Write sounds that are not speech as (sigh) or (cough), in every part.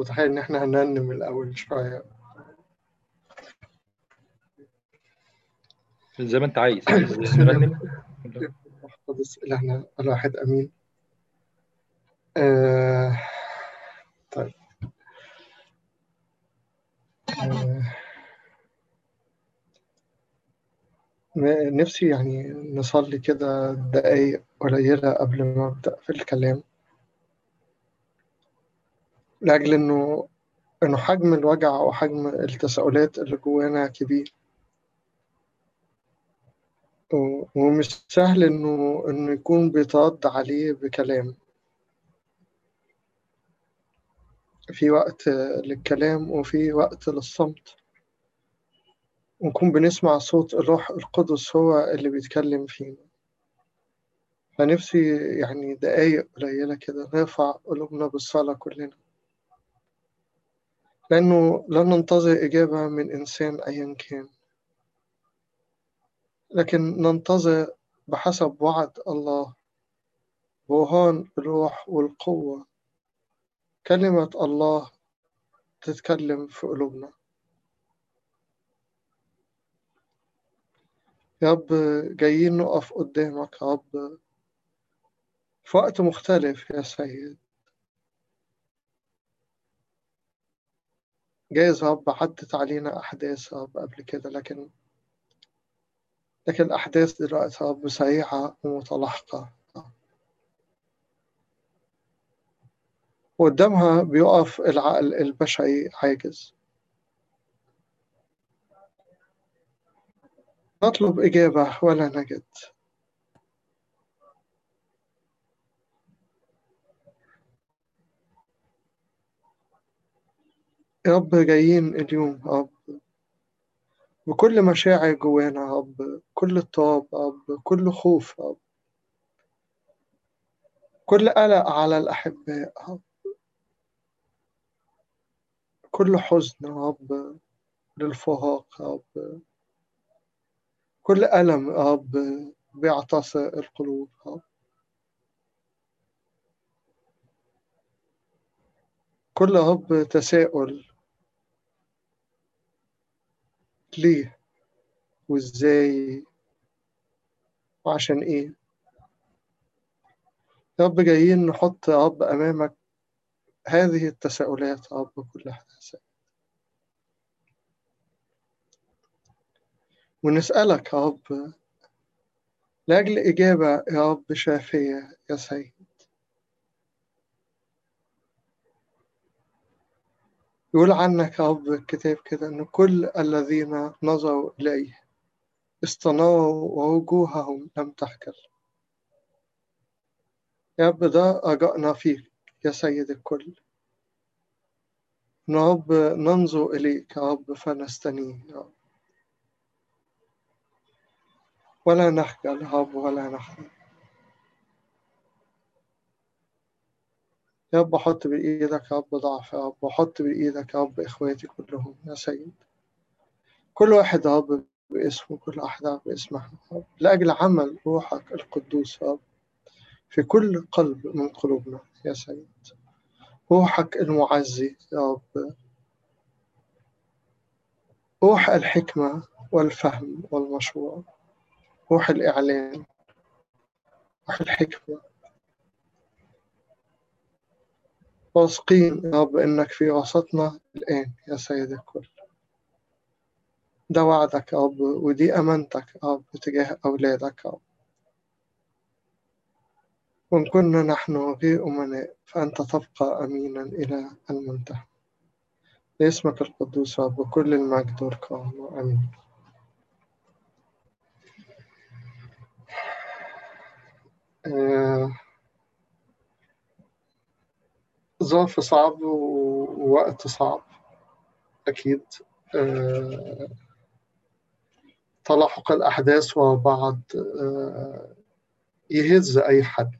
متخيل إن إحنا هنرنم الأول شوية. زي ما أنت عايز. نرنم قدس إلهنا الواحد أمين. آه طيب. آه نفسي يعني نصلي كده دقايق قليلة قبل ما أبدأ في الكلام. لأجل إنه إنه حجم الوجع وحجم التساؤلات اللي جوانا كبير. ومش سهل إنه إنه يكون بيترد عليه بكلام. في وقت للكلام وفي وقت للصمت. ونكون بنسمع صوت الروح القدس هو اللي بيتكلم فينا. فنفسي يعني دقايق قليلة كده نرفع قلوبنا بالصلاة كلنا. لأنه لا ننتظر إجابة من إنسان أيا كان. لكن ننتظر بحسب وعد الله. برهان الروح والقوة. كلمة الله تتكلم في قلوبنا. يا رب جايين نقف قدامك. يا رب في وقت مختلف يا سيد. جايز يا رب عدت علينا أحداث يا رب قبل كده لكن لكن الأحداث دلوقتي يا رب سريعة ومتلاحقة. وقدامها بيقف العقل البشري عاجز. نطلب إجابة ولا نجد. يا رب جايين اليوم يا رب. بكل مشاعر جوانا يا رب. كل اضطراب يا رب. كل خوف يا رب. كل قلق على الأحباء يا رب. كل حزن يا رب. للفراق يا رب. كل ألم يا رب. بيعتصر القلوب يا رب. كل رب تساؤل ليه؟ وإزاي؟ وعشان إيه؟ يا رب جايين نحط يا رب أمامك هذه التساؤلات يا رب كلها ونسألك يا رب لأجل إجابة يا رب شافية يا سيد. يقول عنك يا رب الكتاب كده إن كل الذين نظروا إليه استناروا ووجوههم لم تحكل يا رب ده رجائنا فيك يا سيد الكل. يا رب ننظر إليك يا رب فنستنيه يا رب ولا نخجل يا رب ولا نحزن يا رب حط بإيدك يا رب ضعف يا رب وحط بإيدك يا رب إخواتي كلهم يا سيد. كل واحد يا رب باسمه كل واحدة باسمها يا رب. لأجل عمل روحك القدوس يا رب في كل قلب من قلوبنا يا سيد. روحك المعزي يا رب. روح الحكمة والفهم والمشروع. روح الإعلان. روح الحكمة واثقين يا رب إنك في وسطنا الآن يا سيد الكل. ده وعدك يا رب ودي أمانتك يا رب تجاه أولادك يا رب. وإن كنا نحن غير أمناء فأنت تبقى أمينا إلى المنتهى. باسمك القدوس يا رب كل المجد والكرامة آمين. آه، ظرف صعب ووقت صعب. أكيد آه، تلاحق الأحداث وبعض آه، يهز أي حد.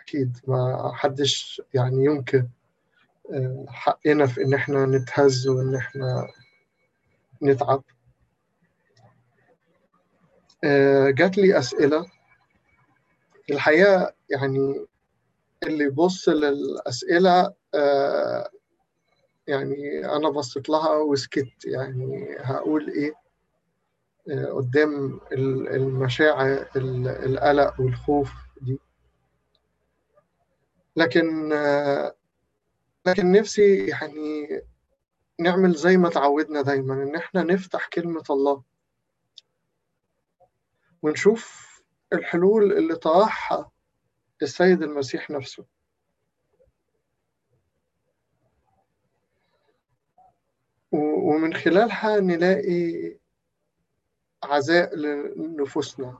أكيد ما حدش يعني يمكن آه، حقنا في إن إحنا نتهز وإن إحنا نتعب. جات لي أسئلة. الحقيقة يعني اللي يبص للأسئلة آه، يعني أنا بصيت لها وسكت يعني هقول إيه؟ قدام المشاعر القلق والخوف دي. لكن لكن نفسي يعني نعمل زي ما تعودنا دايما إن إحنا نفتح كلمة الله. ونشوف الحلول اللي طرحها السيد المسيح نفسه. ومن خلالها نلاقي عزاء لنفوسنا.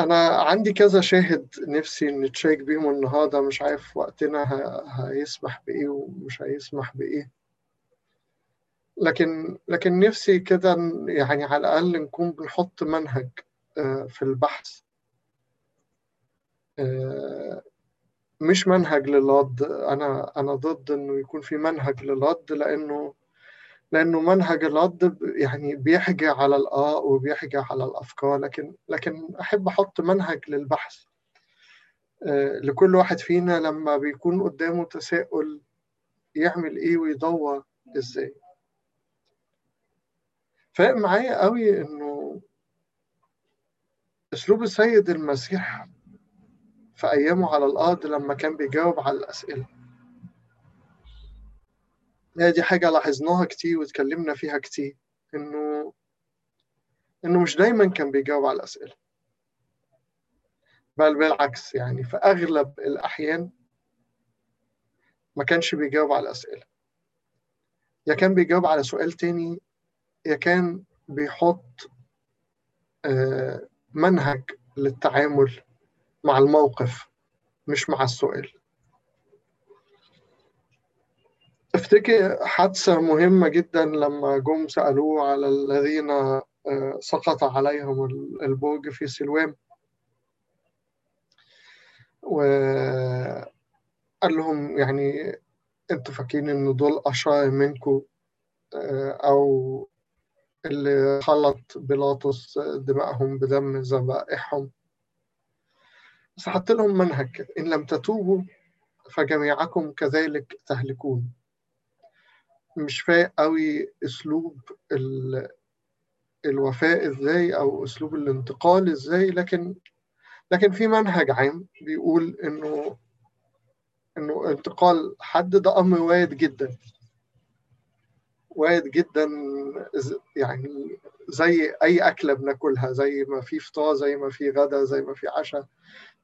أنا عندي كذا شاهد نفسي نتشارك بيهم النهاردة مش عارف وقتنا هيسمح بإيه ومش هيسمح بإيه. لكن لكن نفسي كده يعني على الأقل نكون بنحط منهج. في البحث. مش منهج للرد أنا أنا ضد إنه يكون في منهج للرد لأنه لأنه منهج الرد يعني بيحجى على الآراء وبيحجى على الأفكار. لكن لكن أحب أحط منهج للبحث. لكل واحد فينا لما بيكون قدامه تساؤل يعمل إيه ويدور إزاي. فاق معايا قوي إنه أسلوب السيد المسيح في أيامه على الأرض لما كان بيجاوب على الأسئلة. هي دي حاجة لاحظناها كتير واتكلمنا فيها كتير إنه إنه مش دايما كان بيجاوب على الأسئلة بل بالعكس يعني في أغلب الأحيان ما كانش بيجاوب على الأسئلة. يا كان بيجاوب على سؤال تاني يا كان بيحط منهج للتعامل مع الموقف مش مع السؤال. افتكر حادثة مهمة جدا لما جم سألوه على الذين سقط عليهم البرج في سلوان وقال لهم يعني أنتوا فاكرين إن دول اشرار منكم أو اللي خلط بيلاطس دمائهم بدم ذبائحهم. بس حط لهم منهج إن لم تتوبوا فجميعكم كذلك تهلكون. مش فايق قوي أسلوب الوفاء إزاي أو أسلوب الانتقال إزاي لكن لكن في منهج عام بيقول انه إنه انتقال حد ده أمر وارد جدا. وارد جدا يعني زي أي أكلة بناكلها زي ما في فطار زي ما في غدا زي ما في عشاء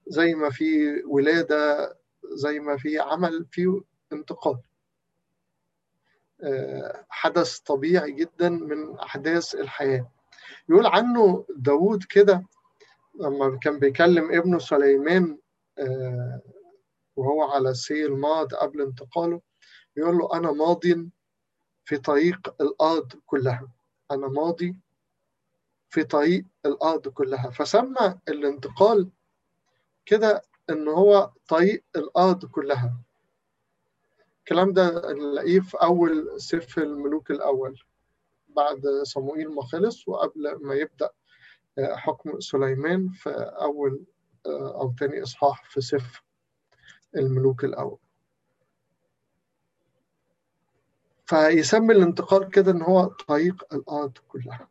زي ما في ولادة زي ما في عمل في انتقال. حدث طبيعي جدا من أحداث الحياة. يقول عنه داود كده لما كان بيكلم ابنه سليمان وهو على سي الماض قبل انتقاله يقول له أنا ماض في طريق الأرض كلها. أنا ماضي في طريق الأرض كلها. فسمى الانتقال كده إن هو طريق الأرض كلها. الكلام ده نلاقيه في أول سفر الملوك الأول بعد صموئيل ما خلص وقبل ما يبدأ حكم سليمان في أول أو تاني إصحاح في سفر الملوك الأول. فيسمي الانتقال كده إن هو طريق الأرض كلها.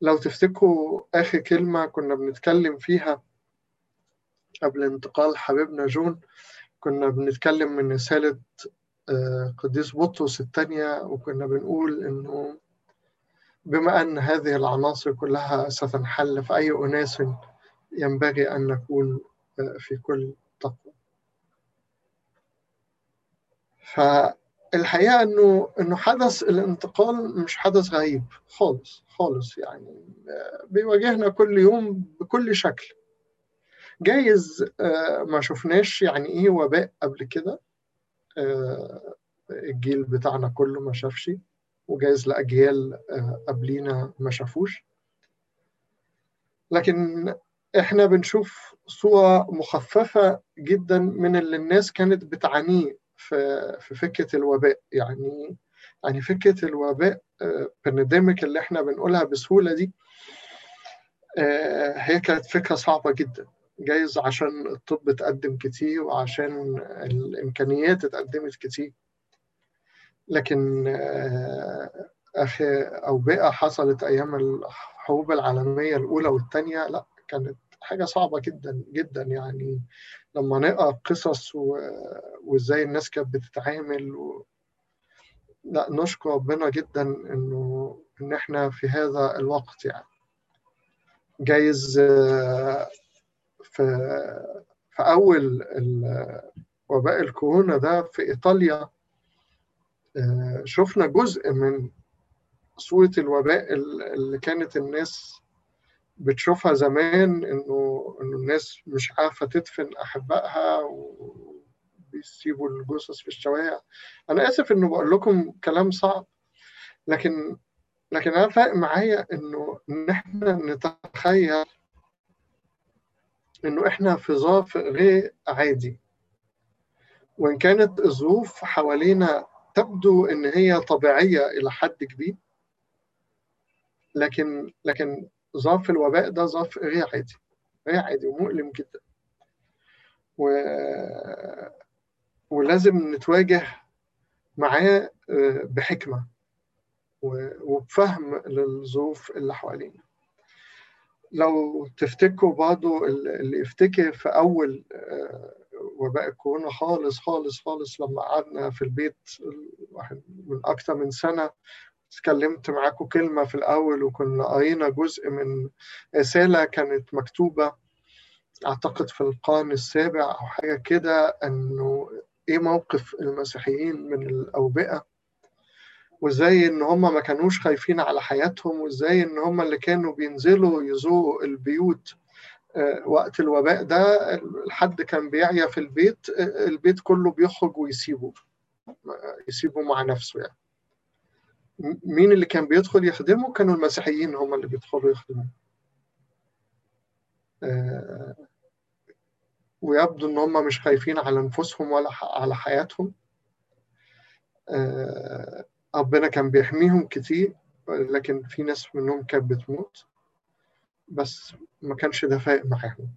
لو تفتكروا آخر كلمة كنا بنتكلم فيها قبل انتقال حبيبنا جون كنا بنتكلم من رسالة قديس بطرس الثانية وكنا بنقول إنه بما أن هذه العناصر كلها ستنحل فأي أناس ينبغي أن نكون في كل تقوى. فالحقيقة أنه أنه حدث الانتقال مش حدث غريب خالص خالص يعني بيواجهنا كل يوم بكل شكل. جايز ما شفناش يعني إيه وباء قبل كده. الجيل بتاعنا كله ما شافش وجايز لأجيال قبلينا ما شافوش. لكن إحنا بنشوف صورة مخففة جدا من اللي الناس كانت بتعانيه في في فكرة الوباء. يعني يعني فكرة الوباء بانديميك اللي إحنا بنقولها بسهولة دي هي كانت فكرة صعبة جدا. جايز عشان الطب اتقدم كتير وعشان الإمكانيات اتقدمت كتير. لكن أخي أوبئة حصلت أيام الحروب العالمية الأولى والثانية لا كانت حاجة صعبة جدا جدا يعني لما نقرأ قصص وإزاي الناس كانت بتتعامل و... لا نشكر ربنا جدا إنه إن إحنا في هذا الوقت يعني. جايز في في أول وباء الكورونا ده في إيطاليا شفنا جزء من صورة الوباء اللي كانت الناس بتشوفها زمان إنه إنه الناس مش عارفة تدفن أحبائها وبيسيبوا الجثث في الشوارع. أنا آسف إنه بقول لكم كلام صعب لكن لكن أنا فارق معايا إنه إن إحنا نتخيل إنه إحنا في ظرف غير عادي. وإن كانت الظروف حوالينا تبدو إن هي طبيعية إلى حد كبير لكن لكن ظرف الوباء ده ظرف غير عادي غير عادي ومؤلم جدا. و... ولازم نتواجه معاه بحكمة وبفهم للظروف اللي حوالينا. لو تفتكروا برضه اللي يفتكر في أول وباء الكورونا خالص خالص خالص لما قعدنا في البيت من أكثر من سنة اتكلمت معاكم كلمة في الأول وكنا قرينا جزء من رسالة كانت مكتوبة أعتقد في القرن السابع أو حاجة كده أنه إيه موقف المسيحيين من الأوبئة؟ وإزاي إن هم ما كانوش خايفين على حياتهم؟ وإزاي إن هم اللي كانوا بينزلوا يزوروا البيوت وقت الوباء ده الحد كان بيعيا في البيت البيت كله بيخرج ويسيبه يسيبه مع نفسه يعني. مين اللي كان بيدخل يخدمه؟ كانوا المسيحيين هم اللي بيدخلوا يخدموه آه ويبدو إن هم مش خايفين على أنفسهم ولا على حياتهم. آه ربنا كان بيحميهم كتير لكن في ناس منهم كانت بتموت بس ما كانش ده فارق معاهم.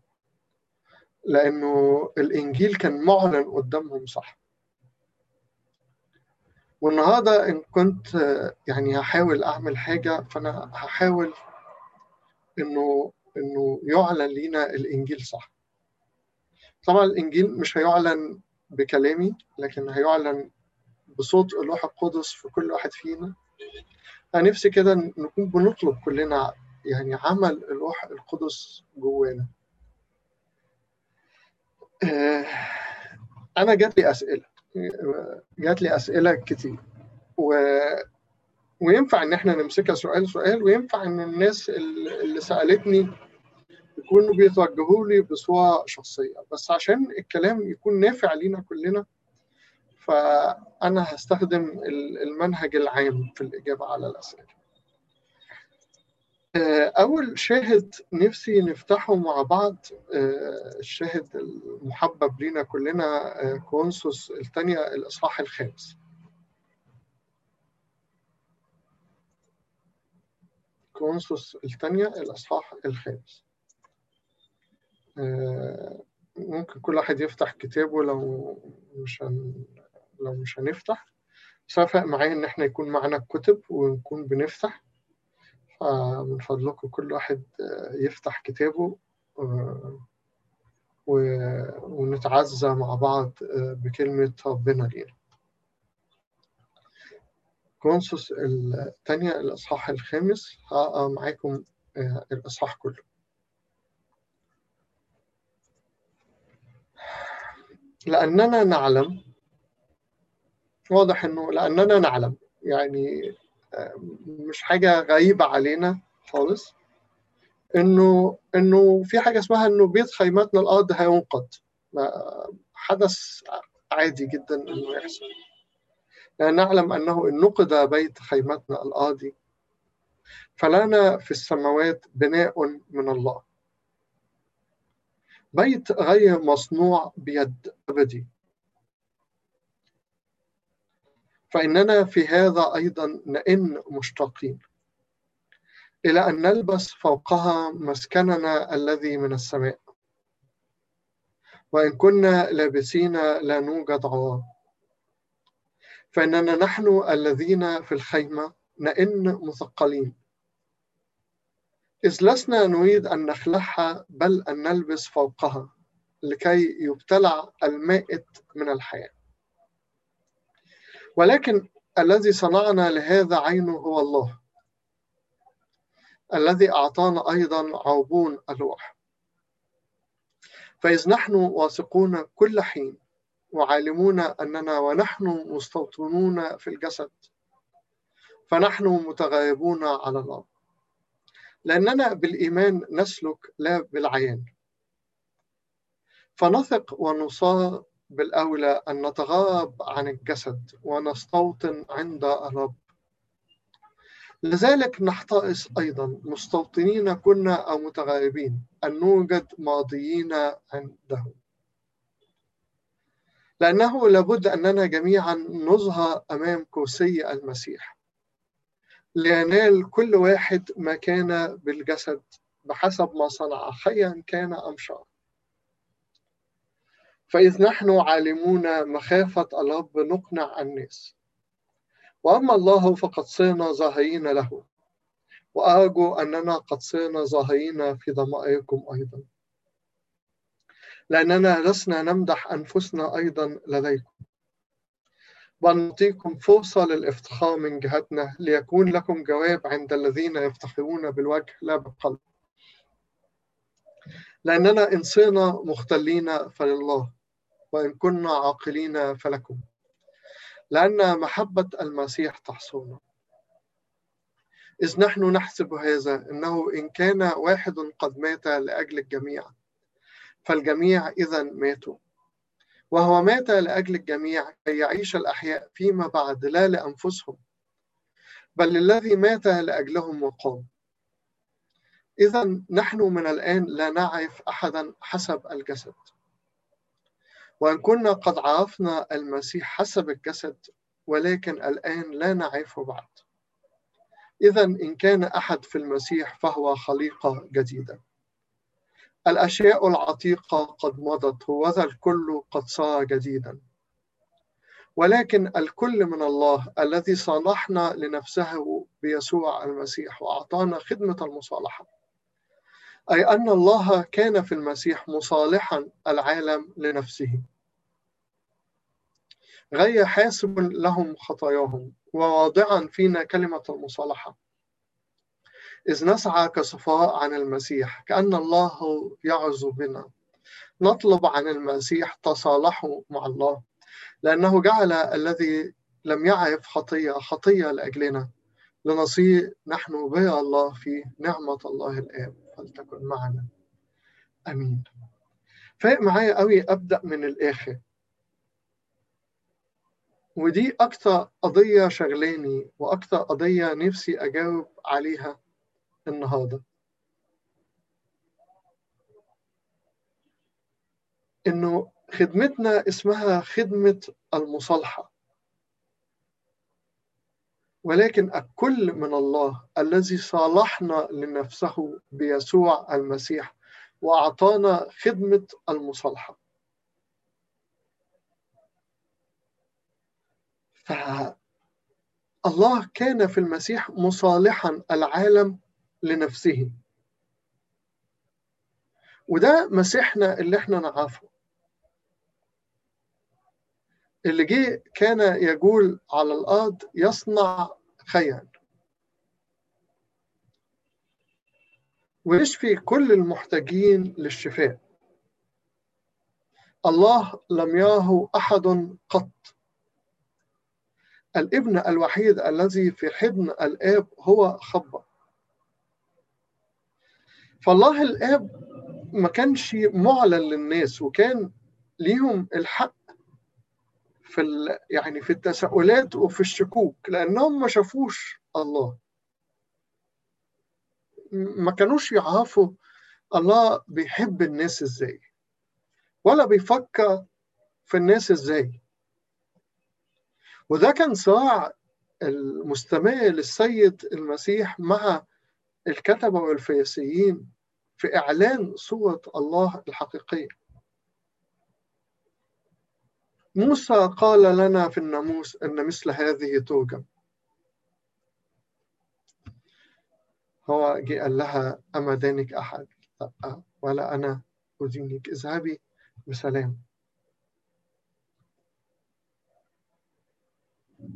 لأنه الإنجيل كان معلن قدامهم صح؟ والنهارده إن كنت يعني هحاول أعمل حاجة فأنا هحاول إنه إنه يعلن لينا الإنجيل صح. طبعا الإنجيل مش هيعلن بكلامي لكن هيعلن بصوت الروح القدس في كل واحد فينا. أنا نفسي كده نكون بنطلب كلنا يعني عمل الروح القدس جوانا. أنا جات لي أسئلة. جات لي أسئلة كتير. و... وينفع إن إحنا نمسكها سؤال سؤال وينفع إن الناس اللي سألتني يكونوا بيتوجهوا لي بصورة شخصية. بس عشان الكلام يكون نافع لينا كلنا فأنا هستخدم المنهج العام في الإجابة على الأسئلة. أول شاهد نفسي نفتحه مع بعض الشاهد المحبب لينا كلنا كورنثوس الثانية الإصحاح الخامس. كورنثوس الثانية الإصحاح الخامس. ممكن كل واحد يفتح كتابه لو مش هن... لو مش هنفتح. فرق معايا إن إحنا يكون معانا الكتب ونكون بنفتح. من فضلكم كل واحد يفتح كتابه ونتعزى مع بعض بكلمة ربنا لينا. كونسوس الثانية الإصحاح الخامس هقرأ معاكم الإصحاح كله. لأننا نعلم واضح إنه لأننا نعلم يعني مش حاجة غريبة علينا خالص. إنه إنه في حاجة اسمها إنه بيت خيماتنا الأرض هينقض حدث عادي جدا إنه يحصل. لأن نعلم أنه إن نقض بيت خيمتنا الارضي فلنا في السماوات بناء من الله. بيت غير مصنوع بيد أبدي. فإننا في هذا أيضا نئن مشتاقين إلى أن نلبس فوقها مسكننا الذي من السماء. وإن كنا لابسين لا نوجد عوار. فإننا نحن الذين في الخيمة نئن مثقلين. إذ لسنا نريد أن نخلعها بل أن نلبس فوقها لكي يبتلع المائت من الحياة. ولكن الذي صنعنا لهذا عينه هو الله. الذي أعطانا أيضا عربون الروح. فإذ نحن واثقون كل حين وعالمون أننا ونحن مستوطنون في الجسد فنحن متغيبون على الأرض. لأننا بالإيمان نسلك لا بالعيان. فنثق ونصاب بالأولى أن نتغاب عن الجسد ونستوطن عند الرب. لذلك نحترس أيضا مستوطنين كنا أو متغيبين أن نوجد ماضيين عنده. لأنه لابد أننا جميعا نظهر أمام كرسي المسيح. لينال كل واحد ما كان بالجسد بحسب ما صنع خيرا كان أم شر فإذ نحن عالمون مخافة الرب نقنع الناس. وأما الله فقد صرنا ظاهرين له. وأرجو أننا قد صرنا ظاهرين في ضمائركم أيضا. لأننا لسنا نمدح أنفسنا أيضا لديكم. بل نعطيكم فرصة للافتخار من جهتنا ليكون لكم جواب عند الذين يفتخرون بالوجه لا بالقلب. لأننا إن صرنا مختلين فلله وإن كنا عاقلين فلكم. لأن محبة المسيح تحصرنا إذ نحن نحسب هذا أنه إن كان واحد قد مات لأجل الجميع فالجميع إذا ماتوا. وهو مات لأجل الجميع كي يعيش الأحياء فيما بعد لا لأنفسهم بل للذي مات لأجلهم وقام. إذا نحن من الآن لا نعرف أحدا حسب الجسد. وإن كنا قد عرفنا المسيح حسب الجسد ولكن الآن لا نعرفه بعد. إذا إن كان أحد في المسيح فهو خليقة جديدة. الأشياء العتيقة قد مضت وذا الكل قد صار جديدا. ولكن الكل من الله الذي صالحنا لنفسه بيسوع المسيح وأعطانا خدمة المصالحة. أي أن الله كان في المسيح مصالحا العالم لنفسه. غير حاسب لهم خطاياهم وواضعا فينا كلمة المصالحة. إذ نسعى كسفراء عن المسيح كأن الله يعظ بنا. نطلب عن المسيح تصالحوا مع الله لأنه جعل الذي لم يعرف خطية خطية لأجلنا. لنصير نحن بر الله في نعمة الله الآب فلتكن معنا. أمين. فاق معايا قوي أبدأ من الآخر. ودي أكتر قضية شغلاني وأكتر قضية نفسي أجاوب عليها النهارده. إنه خدمتنا اسمها خدمة المصالحة. ولكن الكل من الله الذي صالحنا لنفسه بيسوع المسيح وأعطانا خدمة المصالحة. فالله كان في المسيح مصالحا العالم لنفسه. وده مسيحنا اللي إحنا نعرفه. اللي جه كان يقول على الأرض يصنع خيرا ويشفي كل المحتاجين للشفاء. الله لم يره أحد قط. الابن الوحيد الذي في حضن الآب هو خبر فالله الآب ما كانش معلن للناس وكان ليهم الحق في. يعني في التساؤلات وفي الشكوك لأنهم ما شافوش الله ما كانوش يعرفوا الله بيحب الناس إزاي ولا بيفكر في الناس إزاي وده كان صراع المستمر للسيد المسيح مع الكتبة والفريسيين في إعلان صورة الله الحقيقية موسى قال لنا في الناموس أن مثل هذه توجب هو جه قال لها أما دانك أحد؟ لا ولا أنا أدينك اذهبي بسلام.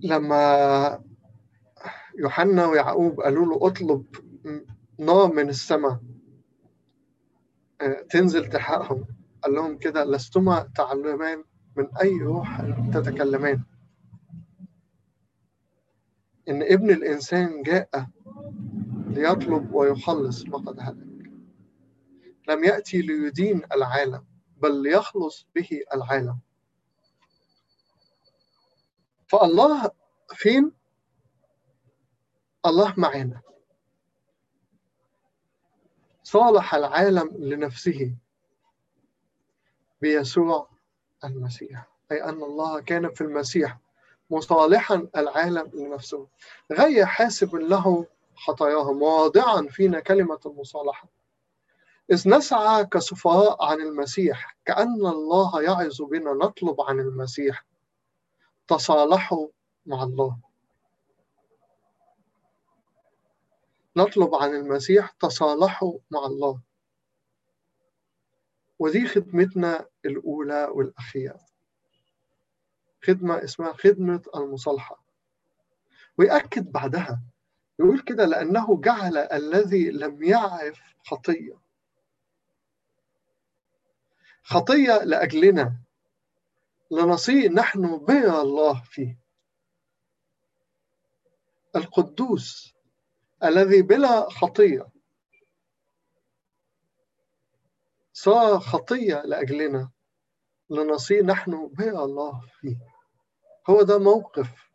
لما يوحنا ويعقوب قالوا له اطلب نار من السماء. تنزل تحقهم. قال لهم كده لستما تعلمان من أي روح تتكلمان. إن ابن الإنسان جاء ليطلب ويخلص ما قد هلك. لم يأتي ليدين العالم بل ليخلص به العالم. فالله فين؟ الله معنا. صالح العالم لنفسه. بيسوع المسيح أي أن الله كان في المسيح مصالحا العالم لنفسه. غير حاسب له خطاياهم واضعا فينا كلمة المصالحة. إذ نسعى كسفهاء عن المسيح كأن الله يعظ بنا نطلب عن المسيح تصالحوا مع الله. نطلب عن المسيح تصالحوا مع الله. ودي خدمتنا الأولى والأخيرة. خدمة اسمها خدمة المصالحة. ويأكد بعدها يقول كده لأنه جعل الذي لم يعرف خطية. خطية لأجلنا لنصير نحن بر الله فيه. القدوس الذي بلا خطية صار خطية لأجلنا لنصير نحن بر الله فيه. هو ده موقف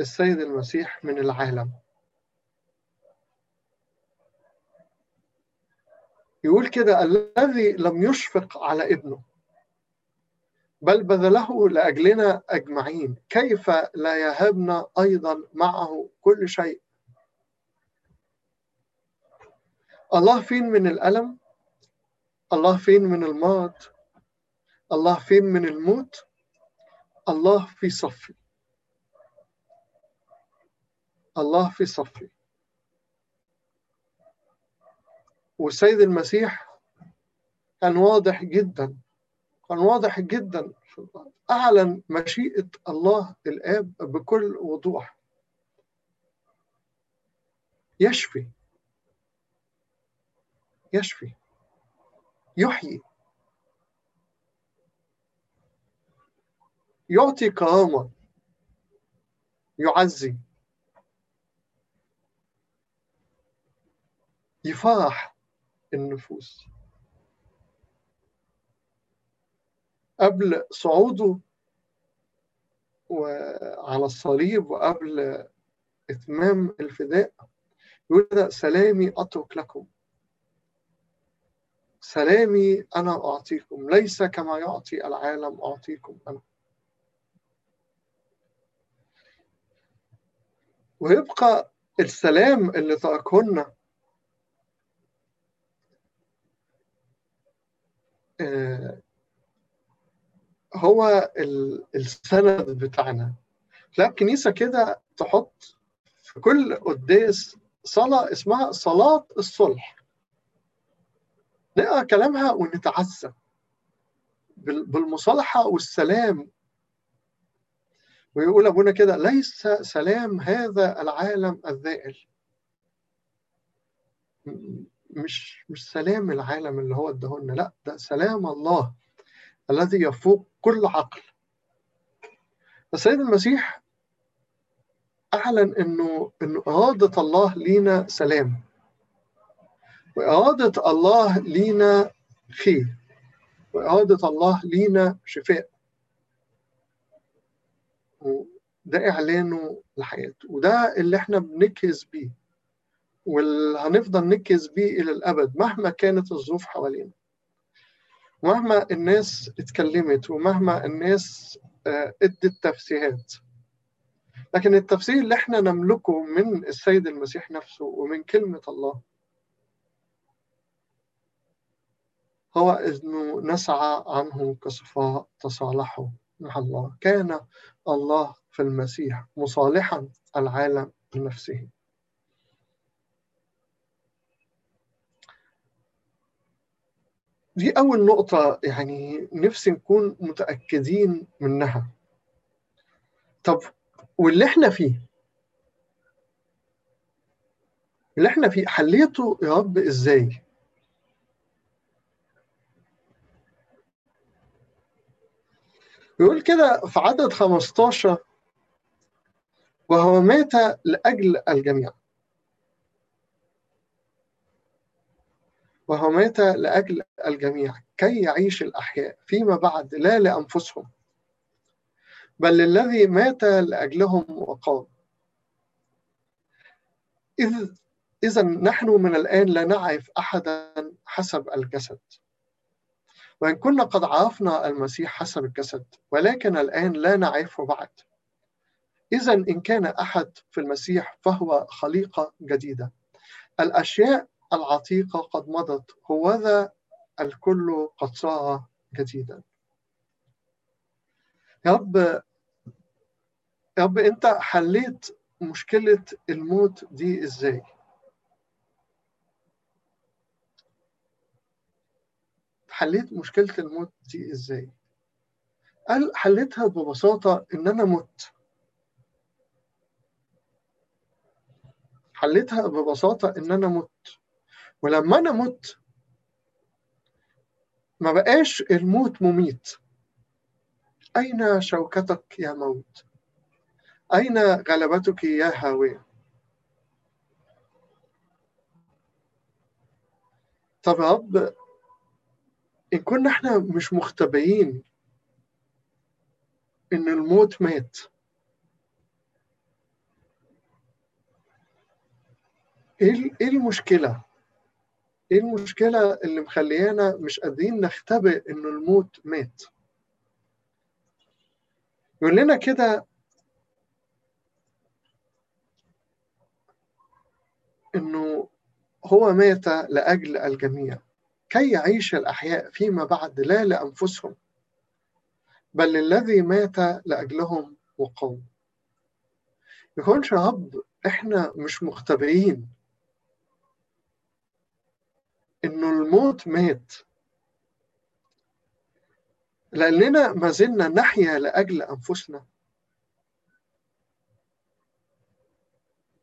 السيد المسيح من العالم. يقول كده الذي لم يشفق على ابنه بل بذله لأجلنا أجمعين كيف لا يهبنا أيضا معه كل شيء؟ الله فين من الألم؟ الله فين من المرض الله فين من الموت؟ الله في صفي. الله في صفي. والسيد المسيح كان واضح جدا كان واضح جدا أعلن مشيئة الله الآب بكل وضوح. يشفي. يشفي. يحيي. يعطي كرامة. يعزي. يفرح النفوس. قبل صعوده وعلى الصليب وقبل إتمام الفداء يقول سلامي أترك لكم. سلامي أنا أعطيكم ليس كما يعطي العالم أعطيكم أنا. ويبقى السلام اللي تركهن هو السند بتاعنا. لا الكنيسة كده تحط في كل قداس صلاة اسمها صلاة الصلح. نقرأ كلامها ونتعزى بالمصالحة والسلام. ويقول أبونا كده ليس سلام هذا العالم الذائل. مش مش سلام العالم اللي هو ادهولنا لا ده سلام الله الذي يفوق كل عقل. السيد المسيح أعلن إنه إنه إرادة الله لينا سلام. وإرادة الله لينا خير وإرادة الله لينا شفاء. ده إعلانه لحياته. وده اللي إحنا بنكهز بيه. واللي هنفضل نكهز بيه إلى الأبد مهما كانت الظروف حوالينا. مهما الناس اتكلمت ومهما الناس أدت تفسيرات. لكن التفسير اللي إحنا نملكه من السيد المسيح نفسه ومن كلمة الله هو انه نسعى عنه كصفاء تصالحوا مع الله. كان الله في المسيح مصالحا العالم لنفسه دي أول نقطة يعني نفسي نكون متأكدين منها. طب واللي إحنا فيه؟ اللي إحنا فيه حليته يا رب إزاي؟ يقول كده في عدد 15 وهو مات لأجل الجميع. وهو مات لأجل الجميع. كي يعيش الأحياء فيما بعد لا لأنفسهم بل للذي مات لأجلهم وقام. إذ إذا نحن من الآن لا نعرف أحدا حسب الجسد. وإن كنا قد عرفنا المسيح حسب الجسد ولكن الآن لا نعرفه بعد. إذا إن كان أحد في المسيح فهو خليقة جديدة. الأشياء العتيقة قد مضت هوذا الكل قد صار جديدا. يا رب يا رب أنت حليت مشكلة الموت دي إزاي؟ حليت مشكلة الموت دي إزاي؟ قال حليتها ببساطة إن أنا مت حليتها ببساطة إن أنا مت ولما أنا مت ما بقاش الموت مميت أين شوكتك يا موت؟ أين غلبتك يا هاوية؟ طب يا رب إن كنا إحنا مش مختبئين إن الموت مات إيه إيه المشكلة؟ إيه المشكلة اللي مخليانا مش قادرين نختبئ إن الموت مات؟ يقول لنا كده إنه هو مات لأجل الجميع كي يعيش الأحياء فيما بعد لا لأنفسهم بل للذي مات لأجلهم وقام يكونش يا رب إحنا مش مختبئين إنه الموت مات. لأننا ما زلنا نحيا لأجل أنفسنا.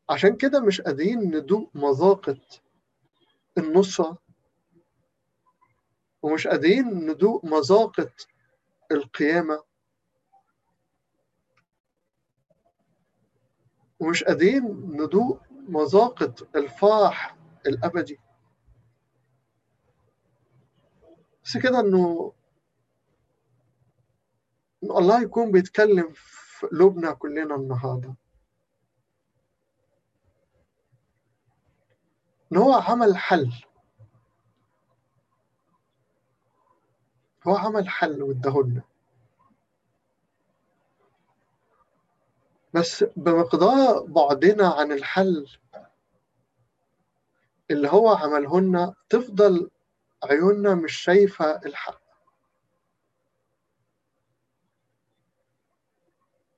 عشان كده مش قادرين ندوق مذاقة النصرة ومش قادرين ندوق مذاقة القيامة. ومش قادرين ندوق مذاقة الفرح الأبدي. بس كده إنه إن الله يكون بيتكلم في قلوبنا كلنا النهارده. إن هو عمل حل. هو عمل حل واداهولنا بس بمقدار بعدنا عن الحل اللي هو عمله لنا تفضل عيوننا مش شايفة الحق.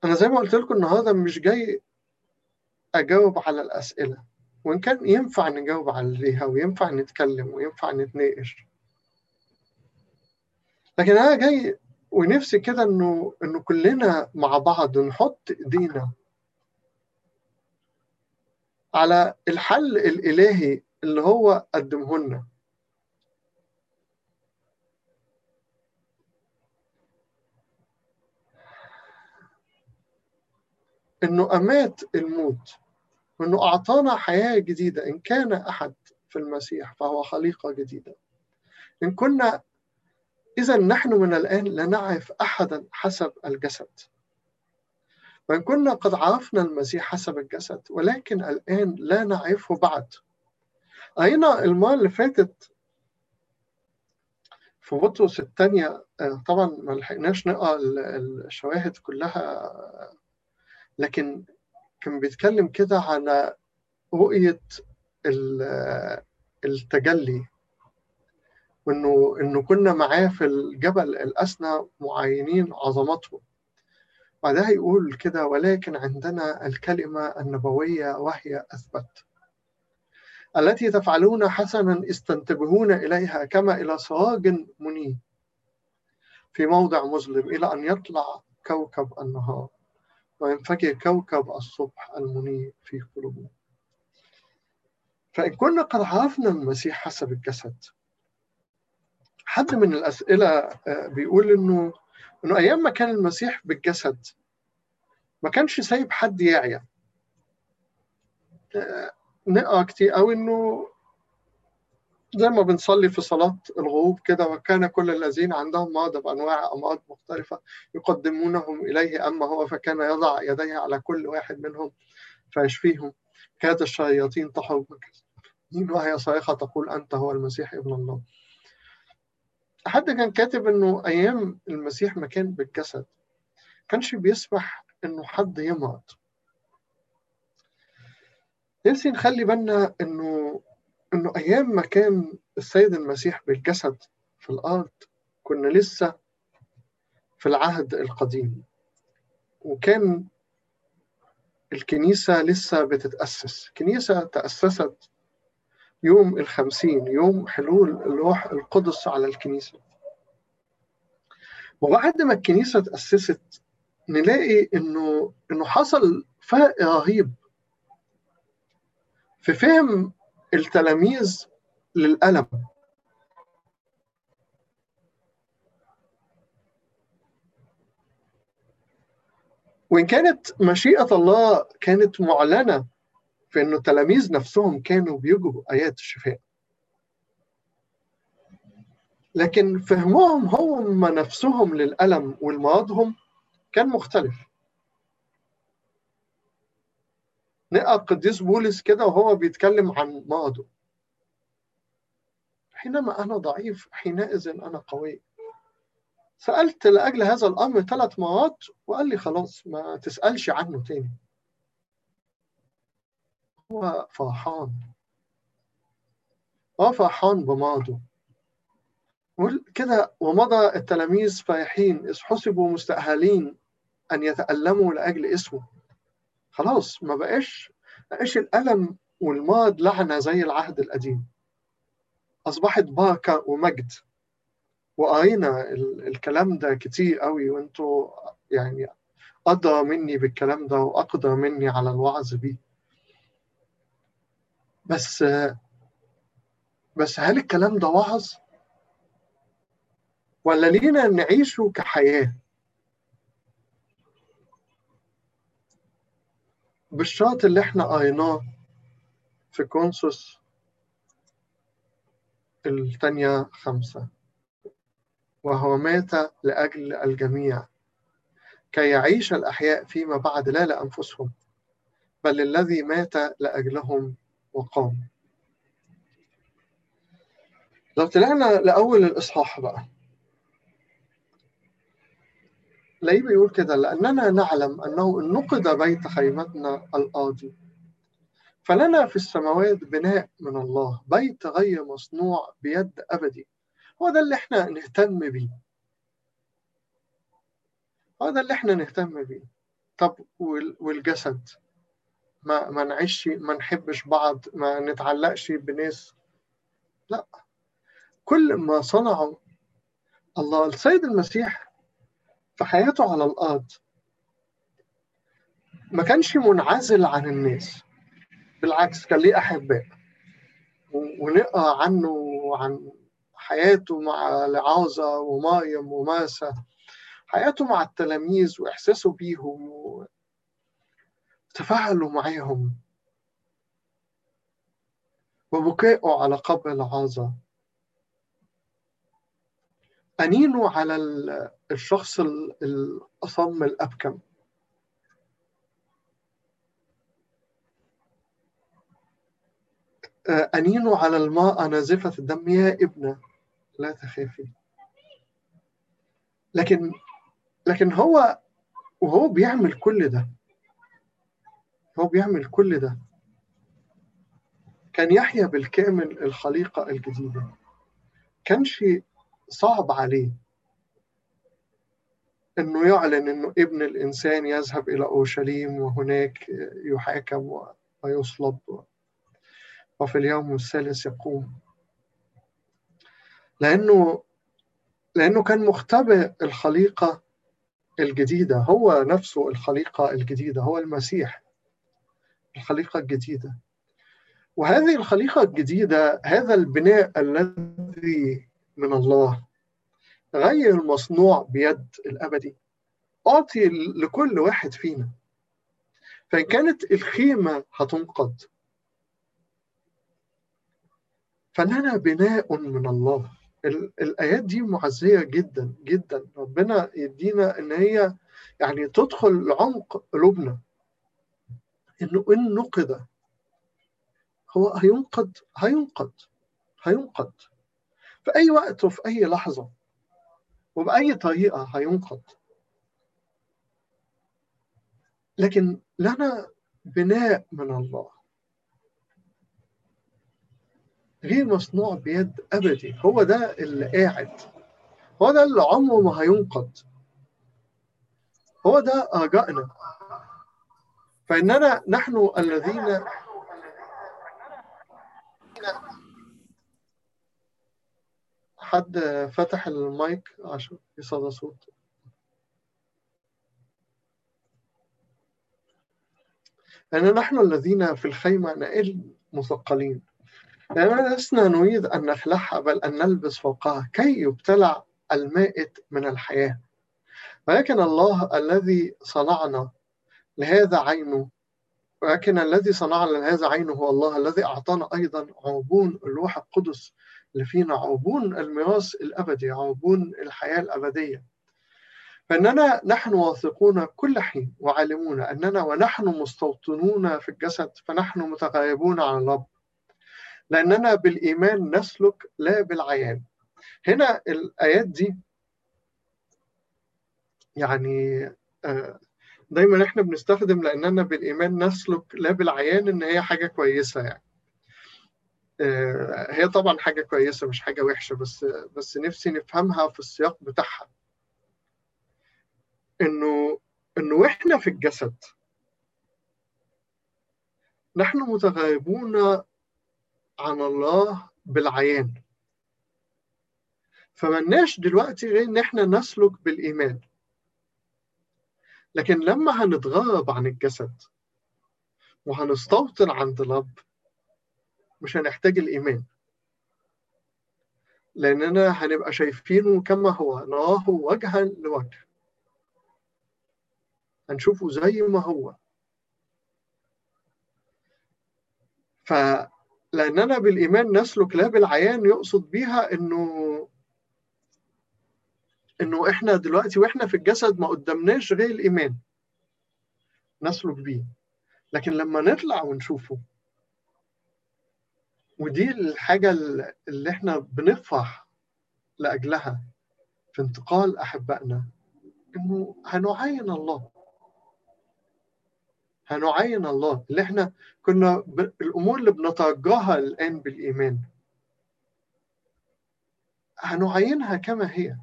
أنا زي ما قلت لكم النهاردة مش جاي أجاوب على الأسئلة. وإن كان ينفع نجاوب عليها وينفع نتكلم وينفع نتناقش. لكن أنا جاي ونفسي كده إنه إنه كلنا مع بعض نحط إيدينا على الحل الإلهي اللي هو قدمه لنا. إنه أمات الموت وإنه أعطانا حياة جديدة إن كان أحد في المسيح فهو خليقة جديدة. إن كنا إذا نحن من الآن لا نعرف أحدا حسب الجسد. وإن كنا قد عرفنا المسيح حسب الجسد ولكن الآن لا نعرفه بعد. أينا المرة اللي فاتت في بطرس الثانية طبعا ما لحقناش نقرأ الشواهد كلها لكن كان بيتكلم كده على رؤية التجلي. وانه إنه كنا معاه في الجبل الأسنى معاينين عظمته. بعدها يقول كده ولكن عندنا الكلمة النبوية وهي أثبت التي تفعلون حسنا استنتبهون إليها كما إلى سراج منير في موضع مظلم إلى أن يطلع كوكب النهار وينفجر كوكب الصبح المنير في قلوبنا. فإن كنا قد عرفنا المسيح حسب الجسد حد من الأسئلة بيقول إنه إنه أيام ما كان المسيح بالجسد ما كانش سايب حد يعيا. نقرأ كتير أو إنه زي ما بنصلي في صلاة الغروب كده وكان كل الذين عندهم مرض بأنواع أمراض مختلفة يقدمونهم إليه أما هو فكان يضع يديه على كل واحد منهم فيشفيهم. كانت الشياطين تحرق مين وهي صريخة تقول أنت هو المسيح ابن الله؟ حد كان كاتب إنه أيام المسيح ما كان بالجسد كانش بيسمح إنه حد يمرض. نفسي نخلي بالنا إنه إنه أيام ما كان السيد المسيح بالجسد في الأرض كنا لسه في العهد القديم. وكان الكنيسة لسه بتتأسس. كنيسة تأسست يوم الخمسين يوم حلول الروح القدس على الكنيسة. وبعد ما الكنيسة تأسست نلاقي إنه إنه حصل فرق رهيب في فهم التلاميذ للألم. وإن كانت مشيئة الله كانت معلنة في أنه التلاميذ نفسهم كانوا بيجروا آيات الشفاء. لكن فهمهم هم نفسهم للألم والمرضهم كان مختلف. نقرأ القديس بولس كده وهو بيتكلم عن مرضه. حينما أنا ضعيف حينئذ أنا قوي. سألت لأجل هذا الأمر ثلاث مرات وقال لي خلاص ما تسألش عنه تاني. هو فرحان. هو فرحان بمرضه. كده ومضى التلاميذ فرحين إذ حسبوا مستأهلين أن يتألموا لأجل اسمه. خلاص ما بقاش بقاش الألم والمرض لعنة زي العهد القديم. أصبحت بركة ومجد. وقرينا الكلام ده كتير قوي وأنتوا يعني أدرى مني بالكلام ده وأقدر مني على الوعظ بيه. بس بس هل الكلام ده وعظ؟ ولا لينا نعيشه كحياة؟ بالشرط اللي إحنا قريناه في كونسوس الثانية خمسة وهو مات لأجل الجميع كي يعيش الأحياء فيما بعد لا لأنفسهم بل الذي مات لأجلهم. وقام لو طلعنا لأول الإصحاح بقى. ليه بيقول كده لأننا نعلم أنه إن نقض بيت خيمتنا الأرضي فلنا في السماوات بناء من الله بيت غير مصنوع بيد أبدي. هو ده اللي إحنا نهتم بيه. هو ده اللي إحنا نهتم بيه. طب والجسد؟ ما ما نعيش ما نحبش بعض ما نتعلقش بناس. لا كل ما صنعه الله السيد المسيح في حياته على الأرض ما كانش منعزل عن الناس بالعكس كان ليه أحباء. ونقرأ عنه وعن حياته مع لعازة ومايم وماسة حياته مع التلاميذ وإحساسه بيهم وتفاعلوا معاهم وبكائه على قبر لعازة أنينه على الشخص الأصم الأبكم. أنينه على الماء نازفة الدم. يا ابنة لا تخافي. لكن لكن هو وهو بيعمل كل ده. هو بيعمل كل ده. كان يحيا بالكامل الخليقة الجديدة. كانش صعب عليه إنه يعلن إنه ابن الإنسان يذهب إلى أورشليم وهناك يحاكم ويصلب وفي اليوم الثالث يقوم. لأنه لأنه كان مختبئ الخليقة الجديدة. هو نفسه الخليقة الجديدة. هو المسيح. الخليقة الجديدة. وهذه الخليقة الجديدة هذا البناء الذي من الله غير مصنوع بيد الأبدي. أعطي لكل واحد فينا. فإن كانت الخيمة هتنقض فلنا بناء من الله. الآيات دي معزية جدا جدا. ربنا يدينا إن هي يعني تدخل لعمق قلوبنا. إنه إن نقض هو هينقض هينقض هينقض. في أي وقت وفي أي لحظة وبأي طريقة هينقض. لكن لنا بناء من الله. غير مصنوع بيد أبدي. هو ده اللي قاعد. هو ده اللي عمره ما هينقض. هو ده رجائنا فإننا نحن الذين حد فتح المايك عشان يصدى صوت. لأن نحن الذين في الخيمة نقل مثقلين. لأننا لسنا نريد أن نخلعها بل أن نلبس فوقها كي يبتلع المائت من الحياة. ولكن الله الذي صنعنا لهذا عينه ولكن الذي صنعنا لهذا عينه هو الله الذي أعطانا أيضا عربون الروح القدس اللي فينا عربون الميراث الأبدي عربون الحياة الأبدية. فإننا نحن واثقون كل حين وعالمون أننا ونحن مستوطنون في الجسد فنحن متغيبون عن الرب. لأننا بالإيمان نسلك لا بالعيان. هنا الآيات دي يعني دايما إحنا بنستخدم لأننا بالإيمان نسلك لا بالعيان إن هي حاجة كويسة يعني. هي طبعا حاجة كويسة مش حاجة وحشة بس بس نفسي نفهمها في السياق بتاعها. إنه إنه وإحنا في الجسد نحن متغيبون عن الله بالعيان. فملناش دلوقتي غير إن إحنا نسلك بالإيمان. لكن لما هنتغرب عن الجسد وهنستوطن عند الرب مش هنحتاج الإيمان. لأننا هنبقى شايفينه كما هو نراه وجها لوجه. هنشوفه زي ما هو. ف لأننا بالإيمان نسلك لا بالعيان يقصد بيها إنه إنه إحنا دلوقتي وإحنا في الجسد ما قدامناش غير الإيمان. نسلك بيه. لكن لما نطلع ونشوفه ودي الحاجة اللي إحنا بنفرح لأجلها في انتقال أحبائنا إنه هنعين الله. هنعين الله. اللي إحنا كنا ب... الأمور اللي بنترجاها الآن بالإيمان هنعينها كما هي.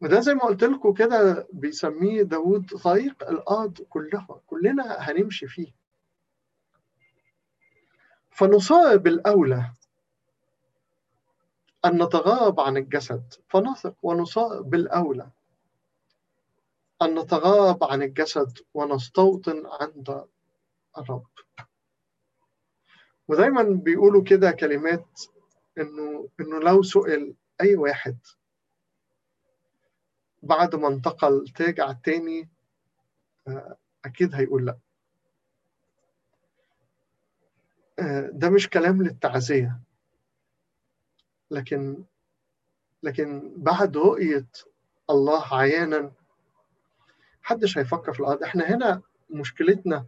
وده زي ما قلت لكم كده بيسميه داود طريق الأرض كلها. كلنا هنمشي فيه. فنصاب بالاولى أن نتغاب عن الجسد. فنثق ونصاب بالاولى أن نتغاب عن الجسد ونستوطن عند الرب. ودايما بيقولوا كده كلمات إنه إنه لو سئل أي واحد بعد ما انتقل ترجع تاني أكيد هيقول لأ. ده مش كلام للتعزية. لكن لكن بعد رؤية الله عيانا محدش هيفكر في الأرض. إحنا هنا مشكلتنا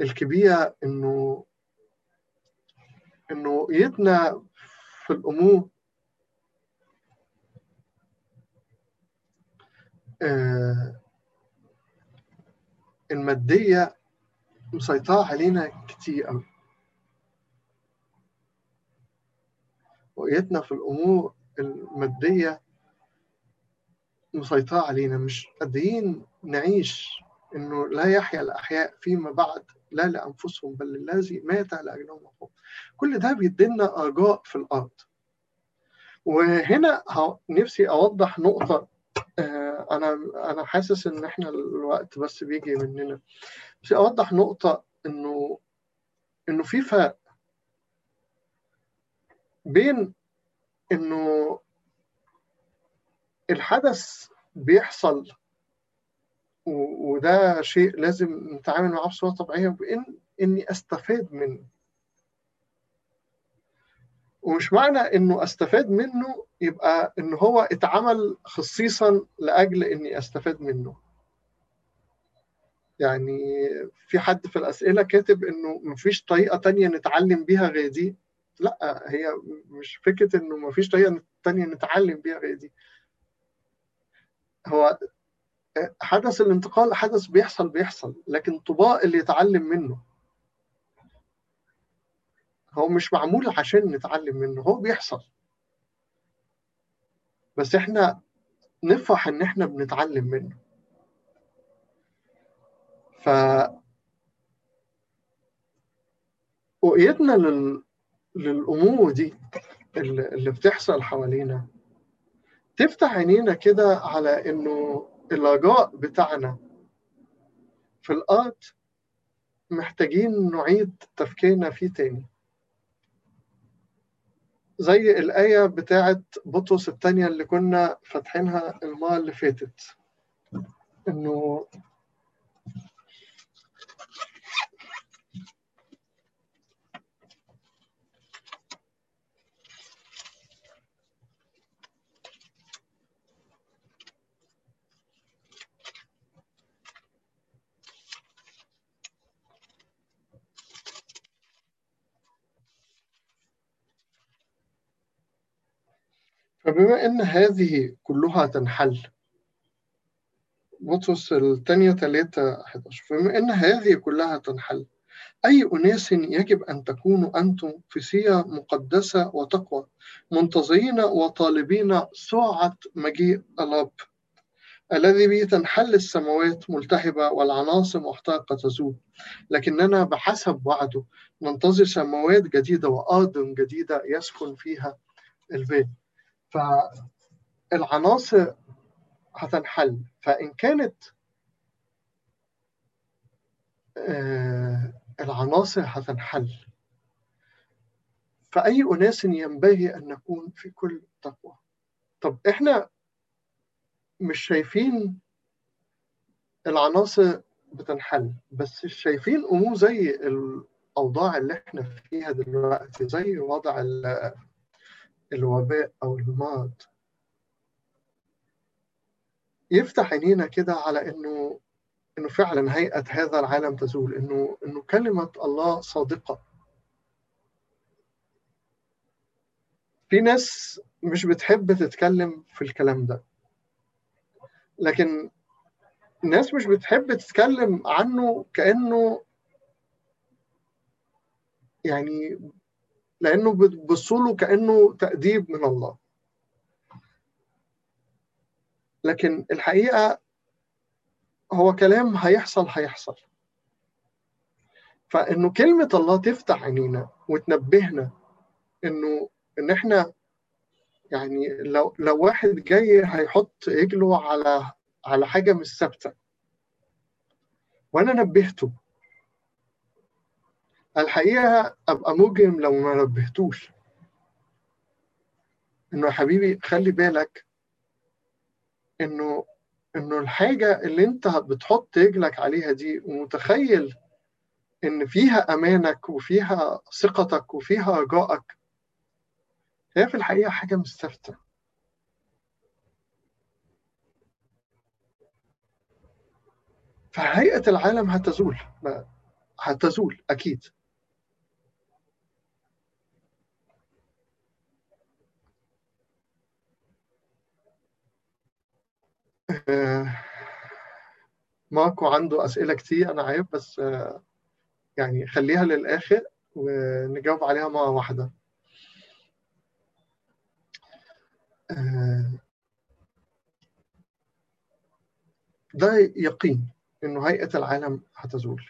الكبيرة إنه إنه رؤيتنا في الأمور آه المادية مسيطرة علينا كتير قوي رؤيتنا في الأمور المادية مسيطرة علينا. مش قادرين نعيش إنه لا يحيا الأحياء فيما بعد لا لأنفسهم بل للذي مات لأجلهم وقام كل ده بيدينا رجاء في الأرض. وهنا نفسي أوضح نقطة أنا أنا حاسس إن إحنا الوقت بس بيجي مننا. بس أوضح نقطة إنه إنه في فرق بين إنه الحدث بيحصل وده شيء لازم نتعامل معاه بصورة طبيعية بإن إني أستفاد منه. ومش معنى إنه أستفاد منه يبقى إن هو اتعمل خصيصا لأجل إني أستفاد منه. يعني في حد في الأسئلة كاتب إنه مفيش طريقة تانية نتعلم بيها غير دي. لأ هي مش فكرة إنه مفيش طريقة تانية نتعلم بيها غير دي. هو حدث الانتقال حدث بيحصل بيحصل لكن طباع اللي يتعلم منه. هو مش معمول عشان نتعلم منه هو بيحصل. بس إحنا نفرح إن إحنا بنتعلم منه. ف رؤيتنا لل... للأمور دي اللي, بتحصل حوالينا تفتح عينينا كده على إنه الرجاء بتاعنا في الأرض محتاجين نعيد تفكيرنا فيه تاني. زي الآية بتاعت بطرس الثانية اللي كنا فاتحينها المرة اللي فاتت. إنه فبما أن هذه كلها تنحل بطرس الثانية ثلاثة 11 فبما أن هذه كلها تنحل أي أناس يجب أن تكونوا أنتم في سيرة مقدسة وتقوى منتظرين وطالبين سرعة مجيء الرب الذي به تنحل السماوات ملتهبة والعناصر محترقة تزول. لكننا بحسب وعده ننتظر سماوات جديدة وأرض جديدة يسكن فيها البيت فالعناصر هتنحل. فإن كانت العناصر هتنحل فأي أناس ينبغي أن نكون في كل تقوى. طب إحنا مش شايفين العناصر بتنحل بس شايفين أمور زي الأوضاع اللي إحنا فيها دلوقتي زي وضع الوباء أو المرض يفتح عينينا كده على إنه إنه فعلا هيئة هذا العالم تزول إنه إنه كلمة الله صادقة. في ناس مش بتحب تتكلم في الكلام ده لكن الناس مش بتحب تتكلم عنه كأنه يعني لأنه بتبصوا له كأنه تأديب من الله. لكن الحقيقة هو كلام هيحصل هيحصل. فإنه كلمة الله تفتح عينينا وتنبهنا إنه إن إحنا يعني لو لو واحد جاي هيحط رجله على على حاجة مش ثابتة. وأنا نبهته. الحقيقة أبقى مجرم لو ما نبهتوش إنه يا حبيبي خلي بالك إنه إنه الحاجة اللي أنت بتحط رجلك عليها دي ومتخيل إن فيها أمانك وفيها ثقتك وفيها رجائك هي في الحقيقة حاجة مش ثابتة فهيئة العالم هتزول هتزول أكيد. ماركو عنده أسئلة كتير أنا عارف بس يعني خليها للآخر ونجاوب عليها مرة واحدة. آه، ده يقين إنه هيئة العالم هتزول.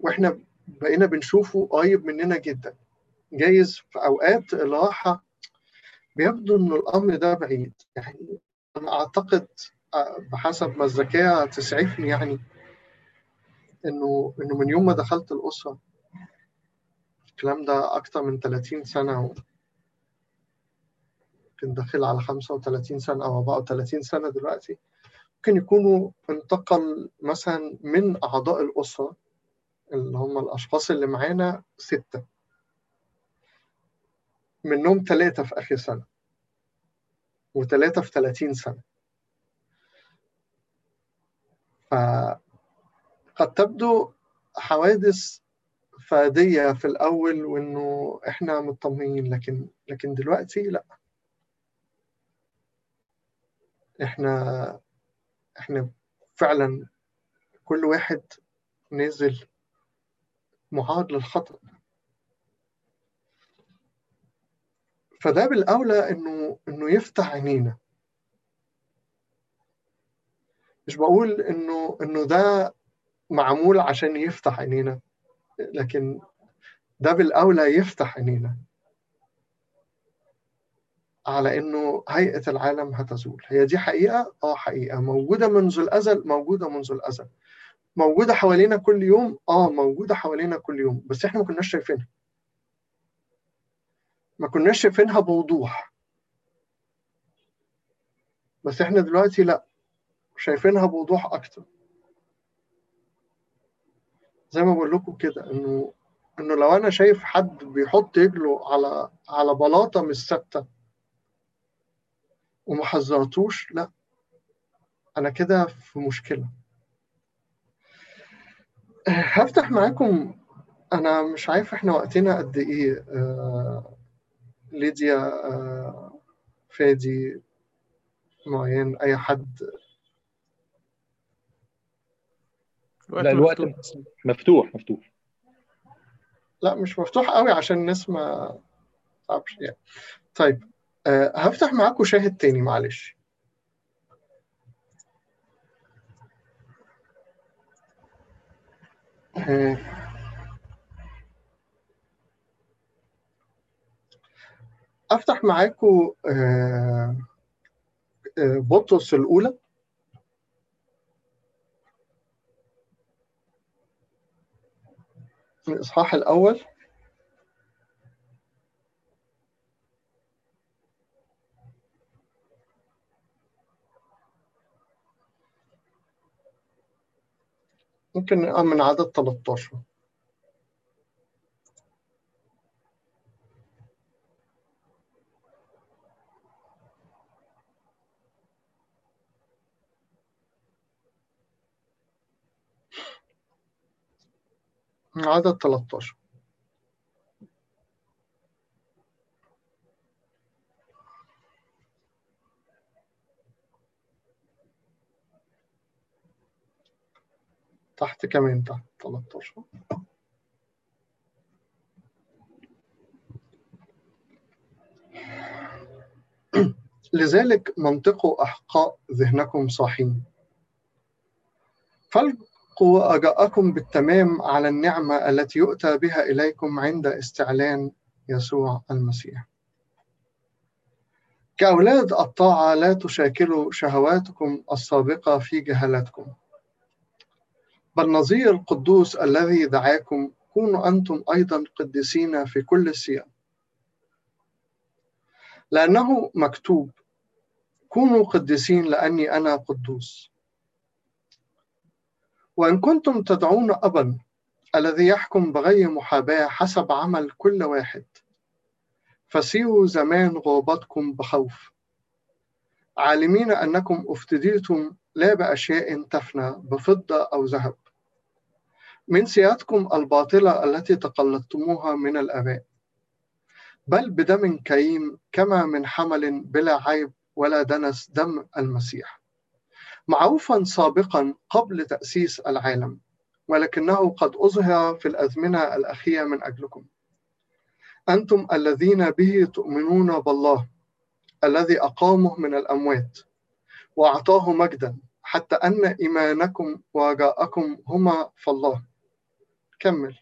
وإحنا بقينا بنشوفه قريب مننا جدا. جايز في أوقات الراحة بيبدو إنه الأمر ده بعيد. يعني أنا أعتقد آه، بحسب ما الذكاء تسعفني يعني إنه إنه من يوم ما دخلت الأسرة الكلام ده أكتر من 30 سنة يمكن داخل على 35 سنة أو 34 سنة دلوقتي. ممكن يكونوا انتقل مثلا من أعضاء الأسرة اللي هم الأشخاص اللي معانا ستة. منهم ثلاثة في آخر سنة وثلاثه في 30 سنة. فقد تبدو حوادث فادية في الأول وإنه إحنا مطمئنين لكن لكن دلوقتي لأ. إحنا إحنا فعلا كل واحد نازل معرض للخطر فده بالأولى إنه إنه يفتح عينينا. مش بقول إنه إنه ده معمول عشان يفتح عينينا لكن ده بالأولى يفتح عينينا على إنه هيئة العالم هتزول. هي دي حقيقة؟ آه حقيقة. موجودة منذ الأزل؟ موجودة منذ الأزل. موجودة حوالينا كل يوم؟ آه موجودة حوالينا كل يوم. بس إحنا ما كناش شايفينها. ما كناش شايفينها بوضوح. بس إحنا دلوقتي لأ. شايفينها بوضوح أكتر. زي ما بقول لكم كده إنه إنه لو أنا شايف حد بيحط رجله على على بلاطة مش ثابتة وما حذرتوش لا. أنا كده في مشكلة. هفتح معاكم. أنا مش عارف إحنا وقتنا قد إيه آه ليديا آه فادي معين أي حد لا الوقت مفتوح. مفتوح. لا مش مفتوح قوي عشان الناس ما تعرفش يعني. طيب أه هفتح معاكم شاهد تاني معلش. أه أفتح معاكم أه بطرس الأولى. الإصحاح الأول. ممكن من عدد 13 عدد 13 تحت كمان تحت 13 (clears throat) لذلك منطقوا أحقاء ذهنكم صاحين فالقوا أجاءكم بالتمام على النعمة التي يؤتى بها إليكم عند استعلان يسوع المسيح. كأولاد الطاعة لا تشاكلوا شهواتكم السابقة في جهالتكم بل نظير القدوس الذي دعاكم كونوا أنتم أيضا قديسين في كل السياق. لأنه مكتوب كونوا قديسين لأني أنا قدوس. وإن كنتم تدعون أبا الذي يحكم بغير محاباة حسب عمل كل واحد فسيروا زمان غربتكم بخوف. عالمين أنكم أفتديتم لا بأشياء تفنى بفضة أو ذهب. من سيادتكم الباطلة التي تقلدتموها من الآباء. بل بدم كريم كما من حمل بلا عيب ولا دنس دم المسيح. معروفا سابقا قبل تأسيس العالم ولكنه قد أظهر في الأزمنة الأخيرة من أجلكم. أنتم الذين به تؤمنون بالله الذي أقامه من الأموات وأعطاه مجدا حتى أن إيمانكم ورجاءكم هما في الله. كمل.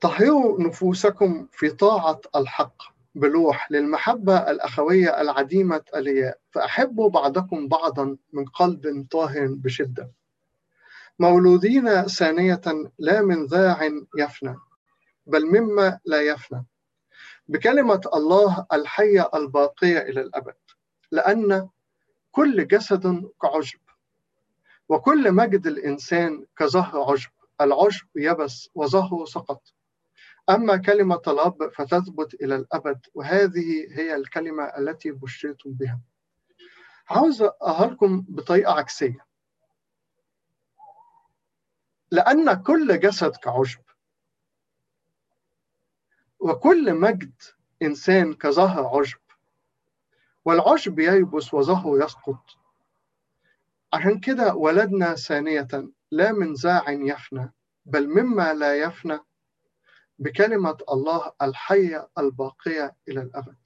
طهروا نفوسكم في طاعة الحق. بلوح للمحبة الأخوية العديمة الياء فأحبوا بعضكم بعضا من قلب طاهر بشدة. مولودين ثانية لا من ذاع يفنى بل مما لا يفنى. بكلمة الله الحية الباقية إلى الأبد لأن كل جسد كعشب وكل مجد الإنسان كزهر عشب العشب يبس وزهره سقط. أما كلمة الأب فتثبت إلى الأبد وهذه هي الكلمة التي بشرتم بها. عاوز أهلكم بطريقة عكسية. لأن كل جسد كعشب وكل مجد إنسان كظهر عشب والعشب ييبس وظهره يسقط. عشان كده ولدنا ثانية لا من زاع يفنى بل مما لا يفنى بكلمة الله الحية الباقية إلى الأبد.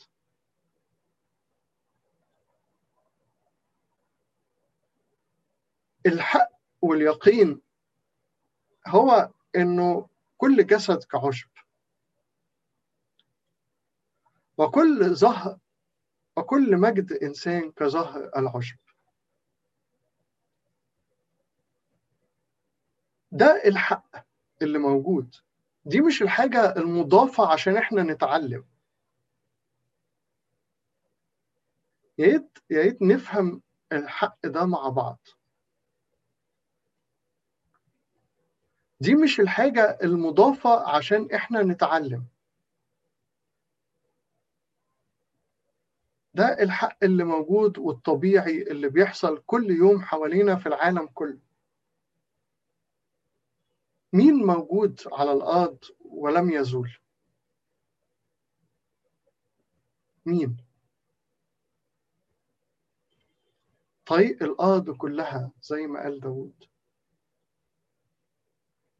الحق واليقين هو إنه كل جسد كعشب. وكل زهر وكل مجد إنسان كزهر العشب. ده الحق اللي موجود. دي مش الحاجة المضافة عشان إحنا نتعلم. يا ريت نفهم الحق ده مع بعض. دي مش الحاجة المضافة عشان إحنا نتعلم. ده الحق اللي موجود والطبيعي اللي بيحصل كل يوم حوالينا في العالم كله. مين موجود على الأرض ولم يزول؟ مين؟ طريق الأرض كلها زي ما قال داود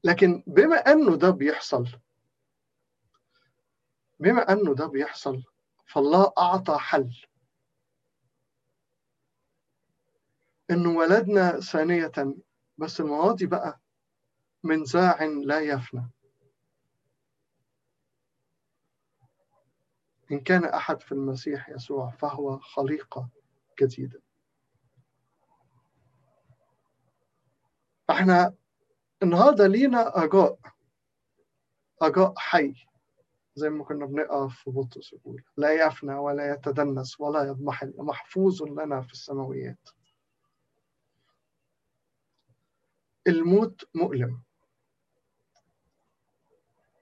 لكن بما أنه ده بيحصل بما أنه ده بيحصل فالله أعطى حل. إنه ولدنا ثانية بس الماضي بقى من زاع لا يفنى. إن كان أحد في المسيح يسوع فهو خليقة جديدة. إحنا النهارده لينا رجاء رجاء حي زي ما كنا بنقرأ في بطرس يقول لا يفنى ولا يتدنس ولا يضمحل محفوظ لنا في السماويات. الموت مؤلم.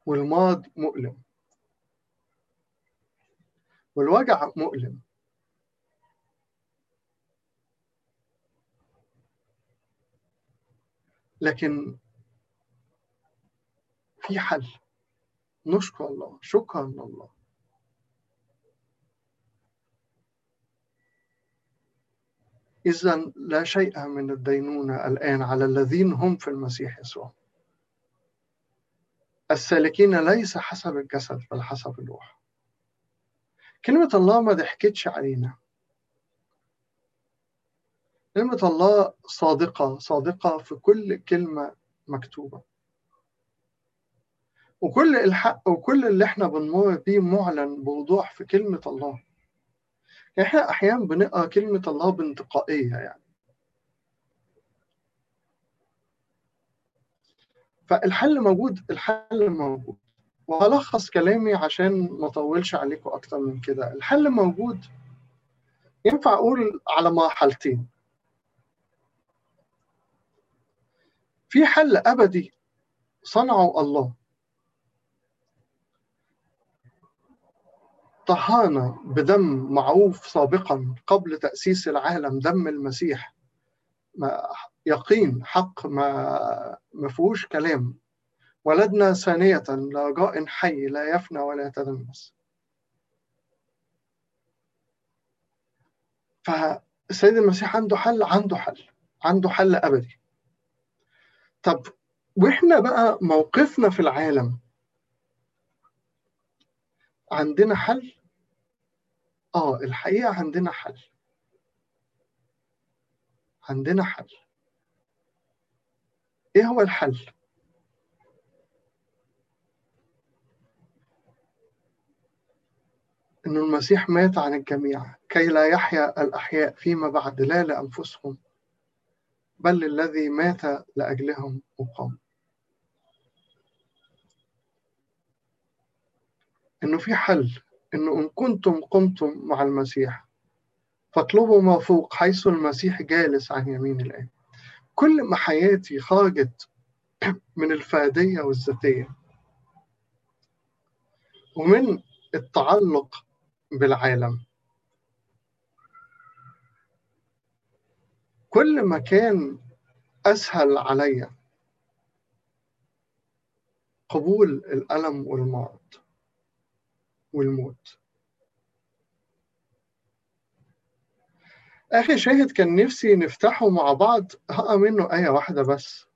والماض مؤلم. والوجع مؤلم. لكن في حل. نشكر الله. شكرا لله. إذا لا شيء من الدينونة الآن على الذين هم في المسيح يسوع. السالكين ليس حسب الجسد بل حسب الروح. كلمة الله ما ضحكتش علينا. كلمة الله صادقة صادقة في كل كلمة مكتوبة. وكل الحق وكل اللي إحنا بنمر بيه معلن بوضوح في كلمة الله. يعني إحنا أحيانا بنقرأ كلمة الله بانتقائية يعني. فالحل موجود الحل موجود. وهلخص كلامي عشان ما أطولش عليكم أكتر من كده. الحل موجود. ينفع أقول على مرحلتين. في حل أبدي صنعه الله. طهانا بدم معروف سابقا قبل تأسيس العالم دم المسيح. يقين حق ما ما فيهوش كلام. ولدنا ثانية لرجاء حي لا يفنى ولا يتدنس فالسيد المسيح عنده حل عنده حل عنده حل أبدي. طب وإحنا بقى موقفنا في العالم؟ عندنا حل؟ آه الحقيقة عندنا حل. عندنا حل. إيه هو الحل؟ أن المسيح مات عن الجميع كي لا يحيا الأحياء فيما بعد لا لأنفسهم بل الذي مات لأجلهم وقام إنه في حل إنه إن كنتم قمتم مع المسيح فاطلبوا ما فوق حيث المسيح جالس عن يمين الآب كل ما حياتي خرجت (clears throat) من الفردية والذاتية ومن التعلق بالعالم. كل ما كان أسهل عليا قبول الألم والمرض والموت. أخي شاهد كان نفسي نفتحه مع بعض هقى منه آية واحدة بس.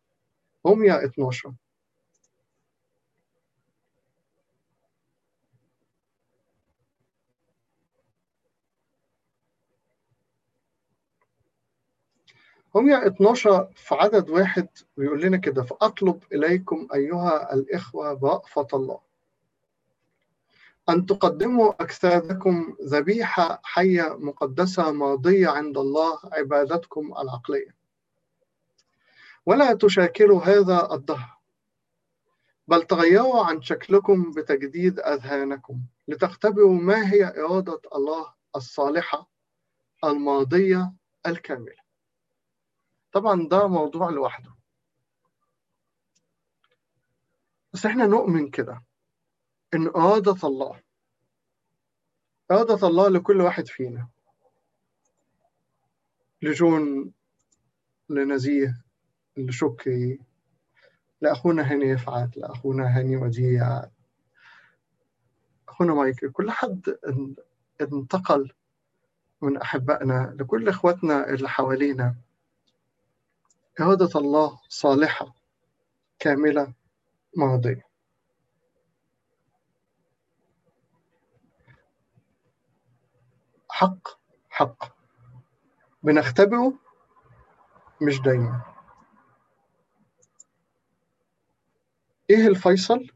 هم يا 12 هم يا 12 في عدد واحد بيقول لنا كده فأطلب إليكم أيها الإخوة برأفة الله. أن تقدموا أجسادكم ذبيحة حية مقدسة ماضية عند الله عبادتكم العقلية. ولا تشاكلوا هذا الدهر بل تغيروا عن شكلكم بتجديد أذهانكم لتختبروا ما هي إرادة الله الصالحة الماضية الكاملة. طبعا ده موضوع لوحده. بس إحنا نؤمن كده. إن إرادة الله. إرادة الله لكل واحد فينا. لجون لنزيه لشكري لأخونا هاني يفعت لأخونا هاني وديع أخونا مايكل كل حد انتقل من أحبائنا لكل إخواتنا اللي حوالينا. إرادة الله صالحة كاملة مرضية حق حق. بنختبره مش دايما. إيه الفيصل؟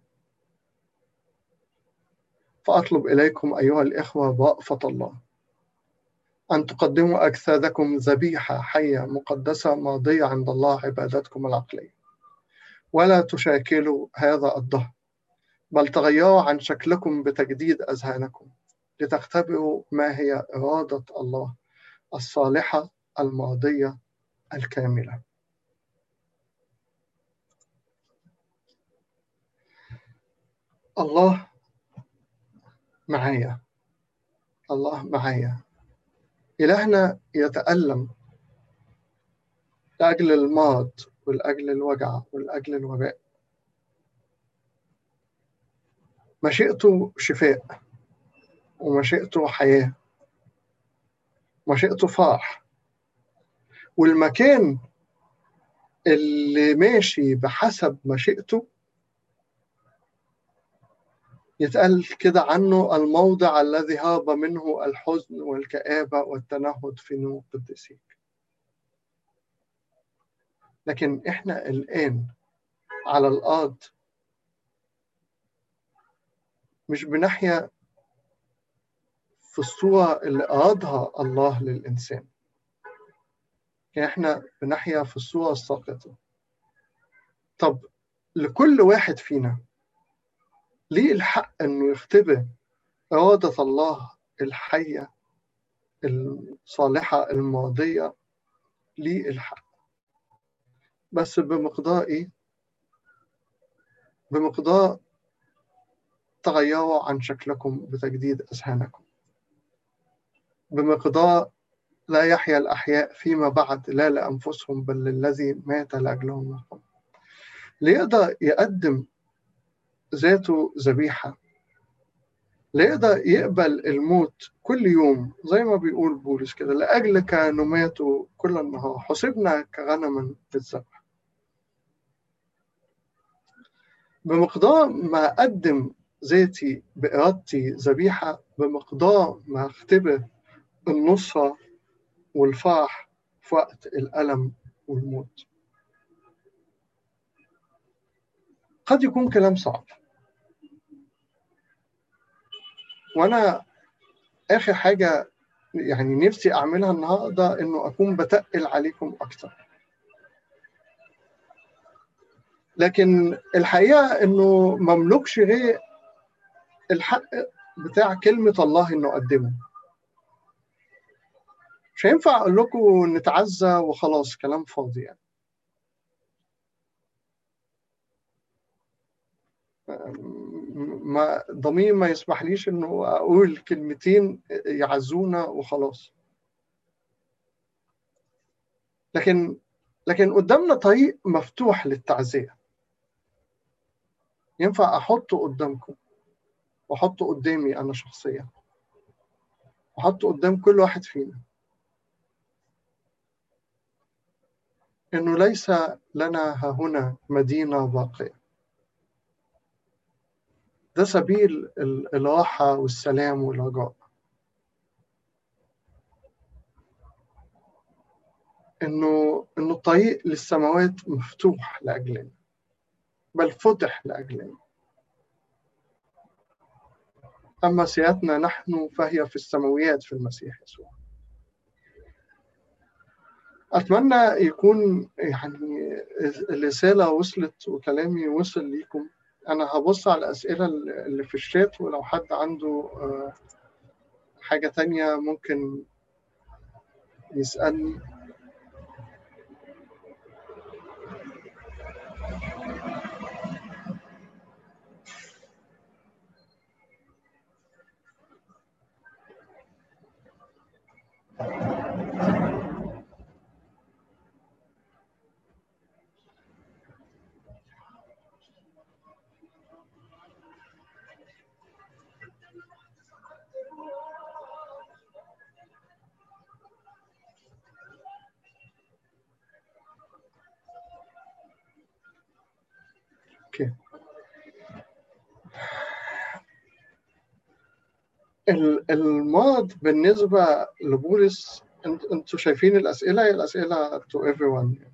فأطلب إليكم أيها الإخوة رأفة الله. أن تقدموا أجسادكم ذبيحة حية مقدسة ماضية عند الله عبادتكم العقلية. ولا تشاكلوا هذا الدهر بل تغيروا عن شكلكم بتجديد أذهانكم. لتختبروا ما هي إرادة الله الصالحة الماضية الكاملة. الله معايا. الله معايا. إلهنا يتألم لأجل المرض ولأجل الوجع ولأجل الوباء. مشيئته شفاء. ومشيئته حياة مشيئته فرح والمكان اللي ماشي بحسب مشيئته يتقال كده عنه الموضع الذي هاب منه الحزن والكآبة والتنهد في نور قدسيك لكن إحنا الآن على الأرض مش بنحيا في الصورة اللي أرادها الله للإنسان. يعني إحنا بنحيا في الصورة الساقطة. طب لكل واحد فينا ليه الحق إنه يختبر إرادة الله الحية الصالحة الماضية؟ ليه الحق؟ بس بمقدار إيه؟ بمقدار تغيروا عن شكلكم بتجديد أذهانكم. بمقدار لا يحيا الأحياء فيما بعد لا لأنفسهم بل للذي مات لأجلهم وقام ليقدر يقدم ذاته ذبيحة. ليقدر يقبل الموت كل يوم زي ما بيقول بولس كده لأجلك نمات كل النهار. حسبنا كغنما بالذبح بمقدار ما قدم ذاتي بإرادتي ذبيحة بمقدار ما أختبر النصرة والفرح في وقت الألم والموت. قد يكون كلام صعب. وأنا آخر حاجة يعني نفسي أعملها النهاردة إنه أكون بتقل عليكم أكتر. لكن الحقيقة إنه مملكش غير الحق بتاع كلمة الله إنه أقدمه. مش هينفع أقول لكم نتعزى وخلاص كلام فاضي يعني. ما ضمير ما يسمحليش انه أقول كلمتين يعزونا وخلاص. لكن لكن قدامنا طريق مفتوح للتعزية. ينفع أحطه قدامكم وأحطه قدامي أنا شخصيا. واحطه قدام كل واحد فينا. إنه ليس لنا هنا مدينة باقيه ده سبيل الراحة والسلام والرجاء. إنه إنه الطريق للسماوات مفتوح لأجلنا بل فتح لأجلنا. أما سيادتنا نحن فهي في السماويات في المسيح يسوع. أتمنى يكون يعني الرسالة وصلت وكلامي وصل ليكم. أنا هبص على الأسئلة اللي في الشات ولو حد عنده حاجة تانية ممكن يسألني. أوكي المرض بالنسبة لبولس أنتوا شايفين الأسئلة؟ هي الأسئلة to everyone.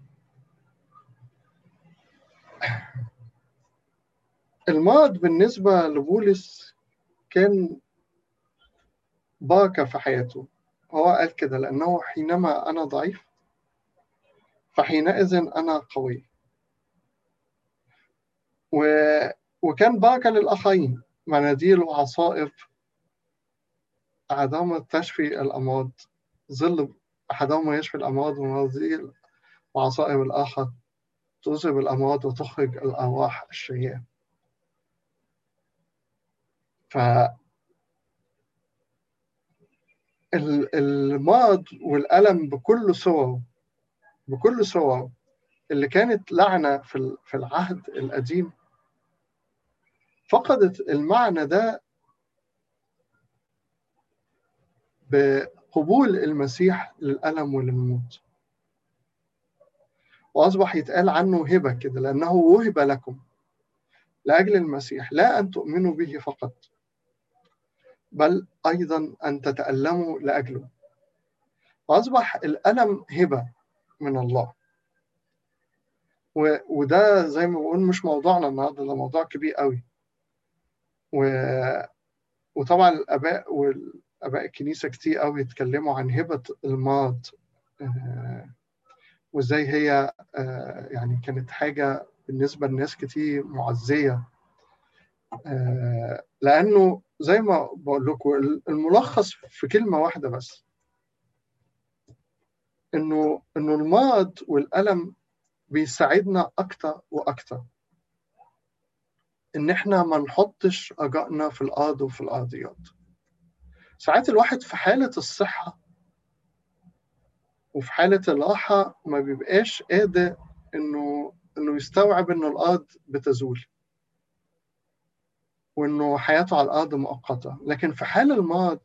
المرض بالنسبة لبولس كان بركة في حياته. هو قال كده لأنه حينما أنا ضعيف فحينئذ أنا قوي. و... وكان بركة للآخرين مناديل وعصائب. أحدهما تشفي الأمراض. ظل أحدهما يشفي الأمراض ومناديل وعصائب الآخر. تذهب الأمراض وتخرج الأرواح الشريرة ف المرض والألم بكل صوره بكل صوره. اللي كانت لعنة في العهد القديم فقدت المعنى ده بقبول المسيح للألم وللموت. وأصبح يتقال عنه هبة كده لأنه وهب لكم لأجل المسيح لا أن تؤمنوا به فقط بل أيضا أن تتألموا لأجله. وأصبح الألم هبة من الله. وده زي ما بقول مش موضوعنا النهارده ده موضوع كبير قوي. و... وطبعا الآباء والاباء الكنيسة كتير قوي يتكلموا عن هبة الماض آه وإزاي هي آه يعني كانت حاجة بالنسبة لناس كتير معزية آه لأنه زي ما بقول لكم الملخص في كلمة واحدة بس إنه إنه المرض والألم بيساعدنا أكتر وأكتر. إن إحنا ما نحطش رجائنا في الأرض وفي الأرضيات. ساعات الواحد في حالة الصحة وفي حالة الراحة ما بيبقاش قادر إنه إنه يستوعب إنه الأرض بتزول وإنه حياته على الأرض مؤقتة. لكن في حال المرض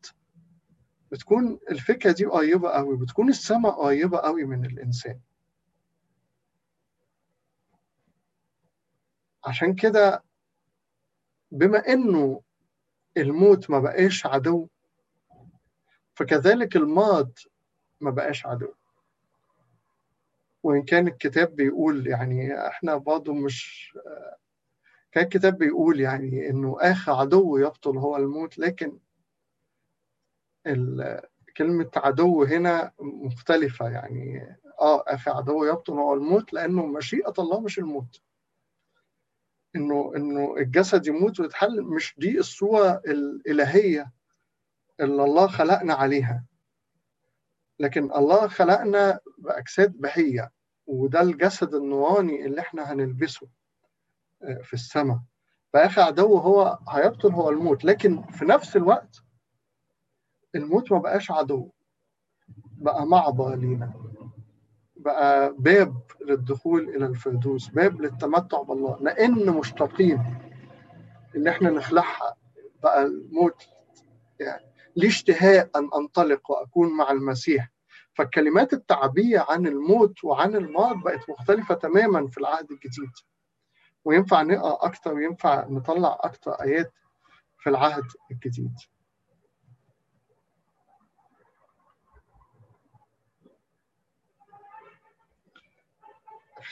بتكون الفكرة دي قريبة قوي بتكون السماء قريبة قوي من الإنسان. عشان كده بما إنه الموت ما بقاش عدو فكذلك الماض ما بقاش عدو. وإن كان الكتاب بيقول يعني إحنا برضه مش كان الكتاب بيقول يعني إنه آخر عدو يبطل هو الموت لكن كلمة عدو هنا مختلفة يعني. آه آخر عدو يبطل هو الموت لأنه مشيئة الله مش الموت. إنه إنه الجسد يموت ويتحل مش دي الصورة الإلهية. اللي الله خلقنا عليها. لكن الله خلقنا بأجساد بهية وده الجسد النوراني اللي إحنا هنلبسه في السماء. فآخر عدو هو هيبطل هو الموت. لكن في نفس الوقت الموت ما بقاش عدو بقى معبر لينا. بقى باب للدخول إلى الفردوس باب للتمتع بالله. لأن مشتاقين إن إحنا نخلعها بقى الموت يعني لي اشتهاء أن أنطلق وأكون مع المسيح. فالكلمات التعبية عن الموت وعن الماض بقت مختلفة تماما في العهد الجديد. وينفع نقرأ أكتر وينفع نطلع أكتر آيات في العهد الجديد.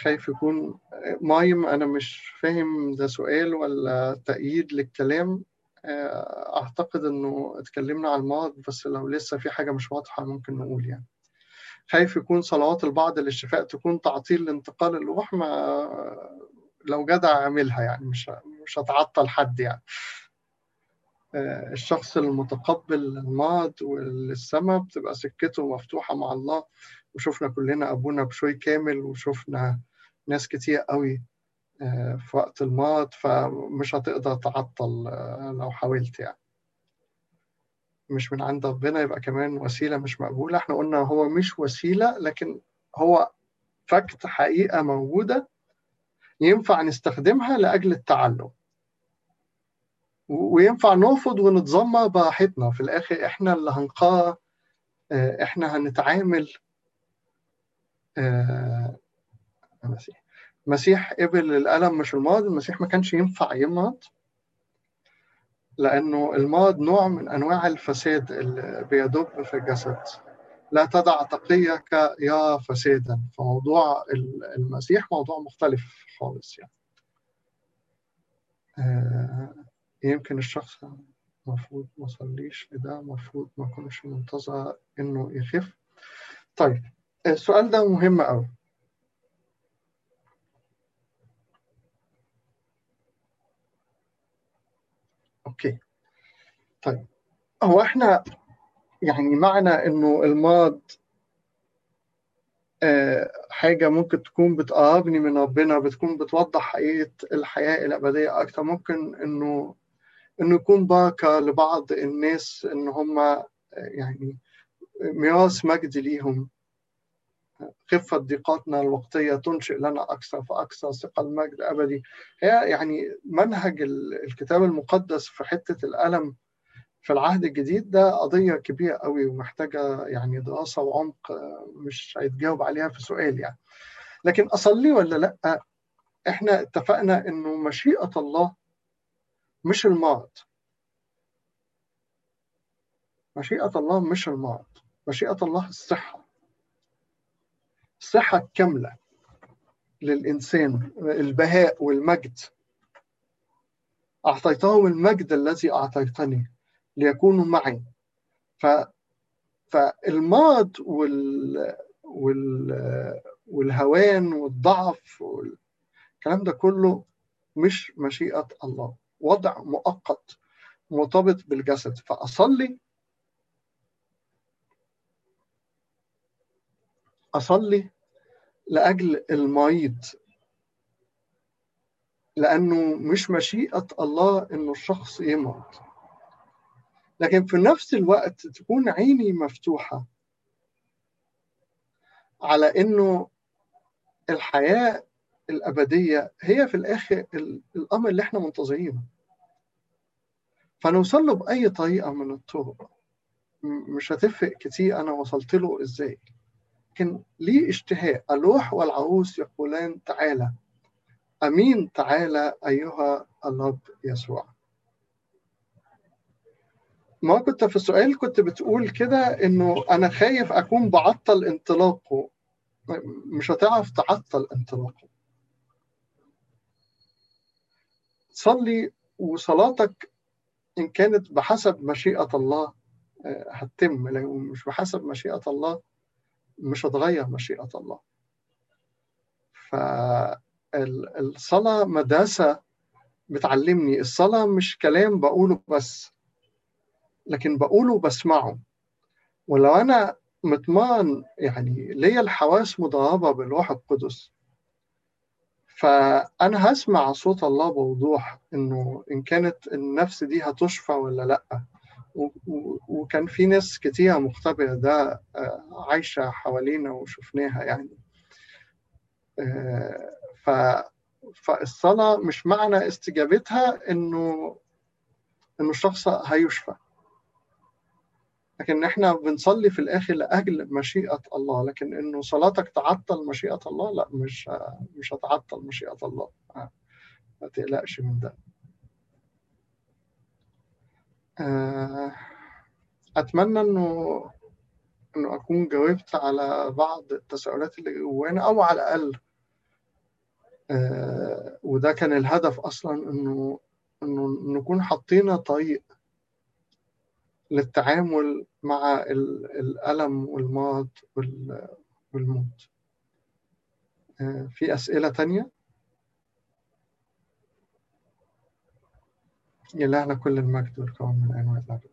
خايف يكون مايم أنا مش فاهم ده سؤال ولا تأييد للكلام. أعتقد إنه اتكلمنا عن الماض بس لو لسه في حاجة مش واضحة ممكن نقول يعني. خايف يكون صلوات البعض للشفاء تكون تعطيل لانتقال الروح ما لو جدع أعملها يعني مش مش هتعطل حد يعني. الشخص المتقبل الماض والسماء بتبقى سكته مفتوحة مع الله وشفنا كلنا أبونا بشوي كامل وشفنا ناس كتير قوي في وقت الماض فمش هتقدر تعطل لو حاولت يعني. مش من عند ربنا يبقى كمان وسيلة مش مقبولة. إحنا قلنا هو مش وسيلة لكن هو فكت حقيقة موجودة ينفع نستخدمها لأجل التعلم. وينفع نرفض ونتذمر براحتنا. في الآخر إحنا اللي هنقرر إحنا هنتعامل المسيح المسيح قبل الألم مش المرض المسيح ما كانش ينفع يمرض لأنه المرض نوع من أنواع الفساد اللي بيدب في الجسد. لا تدع تقيك يا فسادا. فموضوع المسيح موضوع مختلف خالص يعني. آه يمكن الشخص المفروض ما صليش لده المفروض ما يكونش منتظر إنه يخف. طيب السؤال ده مهم قوي أوكي. طيب. هو إحنا يعني معنى إنه الماض آه حاجة ممكن تكون بتقربني من ربنا بتكون بتوضح حقيقة الحياة الأبدية أكتر ممكن إنه إنه يكون بركة لبعض الناس إن هم يعني ميراث مجد ليهم. خفة ضيقاتنا الوقتية تنشئ لنا أكثر فأكثر ثقة المجد الأبدي هي يعني منهج الكتاب المقدس في حتة الألم في العهد الجديد ده قضية كبيرة قوي ومحتاجة يعني دراسة وعمق مش هيتجاوب عليها في سؤال يعني. لكن أصلي ولا لأ إحنا اتفقنا إنه مشيئة الله مش المرض مشيئة الله مش المرض مشيئة الله الصحة. الصحة الكاملة للإنسان البهاء والمجد. أعطيتهم المجد الذي أعطيتني ليكونوا معي. ف فالمرض وال... وال... والهوان والضعف والكلام ده كله مش مشيئة الله. وضع مؤقت مرتبط بالجسد. فأصلي أصلي لأجل المريض لأنه مش مشيئة الله إنه الشخص يمرض لكن في نفس الوقت تكون عيني مفتوحة على إنه الحياة الأبدية هي في الآخر الأمر اللي إحنا منتظرينه. فنوصل له بأي طريقة من الطرق. مش هتفرق كتير أنا وصلت له إزاي. لكن ليه اشتهاء. الروح والعروس يقولان تعالى. أمين تعالى أيها الرب يسوع. ما كنت في السؤال كنت بتقول كده إنه أنا خايف أكون بعطل انطلاقه. مش هتعرف تعطل انطلاقه. صلي وصلاتك إن كانت بحسب مشيئة الله هتتم لو مش بحسب مشيئة الله مش هتغير مشيئة الله. فالصلاة مدرسة بتعلمني الصلاة مش كلام بقوله بس لكن بقوله بسمعه. ولو أنا مطمئن يعني ليا الحواس مضربة بالروح القدس فأنا هسمع صوت الله بوضوح إنه إن كانت النفس دي هتشفى ولا لأ. وكان في ناس كتيرة مختبرة ده عايشة حوالينا وشفناها يعني. ف فالصلاة مش معنى استجابتها إنه إنه الشخص هيشفى. لكن إحنا بنصلي في الآخر لأجل مشيئة الله. لكن إنه صلاتك تعطل مشيئة الله لا مش مش هتعطل مشيئة الله. ما تقلقش من ده. أتمنى إنه إنه أكون جاوبت على بعض التساؤلات اللي جوانا أو على الأقل وده كان الهدف أصلا إنه إنه نكون حاطين طريق للتعامل مع الألم والمرض والموت في أسئلة تانية؟ إلهنا كل المجد والكرم من أنواع الأبد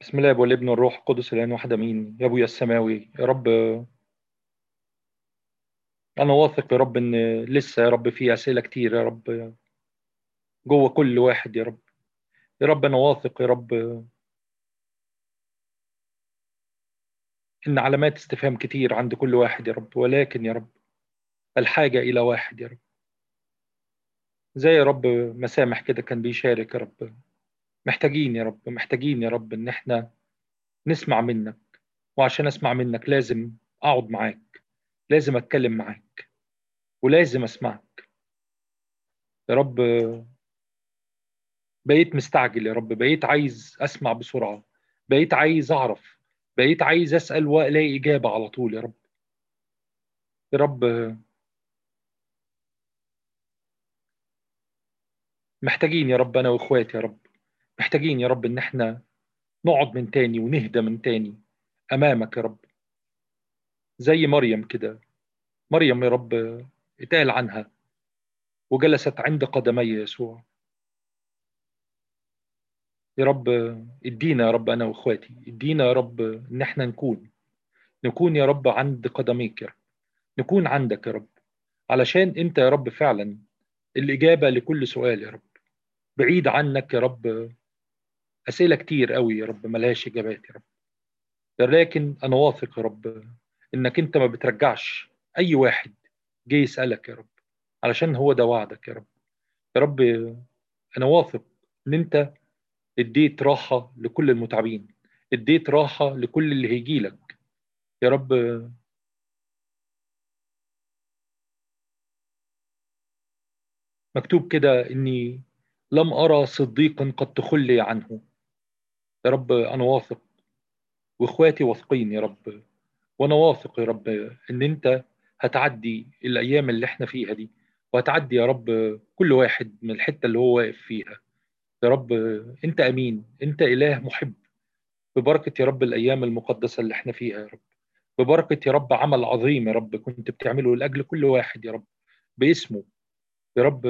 بسم الله والابن والروح القدس الآن واحد امين يا أبويا السماوي يا رب. أنا واثق يا رب إن لسه يا رب في أسئلة كتير يا رب. جوه كل واحد يا رب. يا رب أنا واثق يا رب. إن علامات استفهام كتير عند كل واحد يا رب ولكن يا رب الحاجة إلى واحد يا رب. زي يا رب مسامح كده كان بيشارك يا رب. محتاجين يا رب محتاجين يا رب إن إحنا نسمع منك وعشان أسمع منك لازم أقعد معاك لازم أتكلم معاك ولازم أسمعك. يا رب بقيت مستعجل يا رب بقيت عايز أسمع بسرعة بقيت عايز أعرف بقيت عايز أسأل وألاقي إجابة على طول يا رب. يا رب. محتاجين يا رب أنا وإخواتي يا رب. محتاجين يا رب إن إحنا نقعد من تاني ونهدى من تاني أمامك يا رب. زي مريم كده. مريم يا رب اتقال عنها. وجلست عند قدمي يسوع. يا رب ادينا يا رب أنا وإخواتي ادينا يا رب إن إحنا نكون نكون يا رب عند قدميك يا رب نكون عندك يا رب علشان أنت يا رب فعلا الإجابة لكل سؤال يا رب. بعيد عنك يا رب أسئلة كتير قوي يا رب ملهاش إجابات يا رب. لكن أنا واثق يا رب إنك أنت ما بترجعش أي واحد جه يسألك يا رب علشان هو ده وعدك يا رب. يا رب أنا واثق إن أنت اديت راحة لكل المتعبين اديت راحة لكل اللي هيجي لك. يا رب. مكتوب كده إني لم أرى صديقا قد تخلي عنه. يا رب أنا واثق. وإخواتي واثقين يا رب. وأنا واثق يا رب إن أنت هتعدي الأيام اللي إحنا فيها دي. وهتعدي يا رب كل واحد من الحتة اللي هو واقف فيها. يا رب أنت أمين أنت إله محب. ببركة يا رب الأيام المقدسة اللي إحنا فيها يا رب. ببركة يا رب عمل عظيم يا رب كنت بتعمله لأجل كل واحد يا رب. باسمه يا رب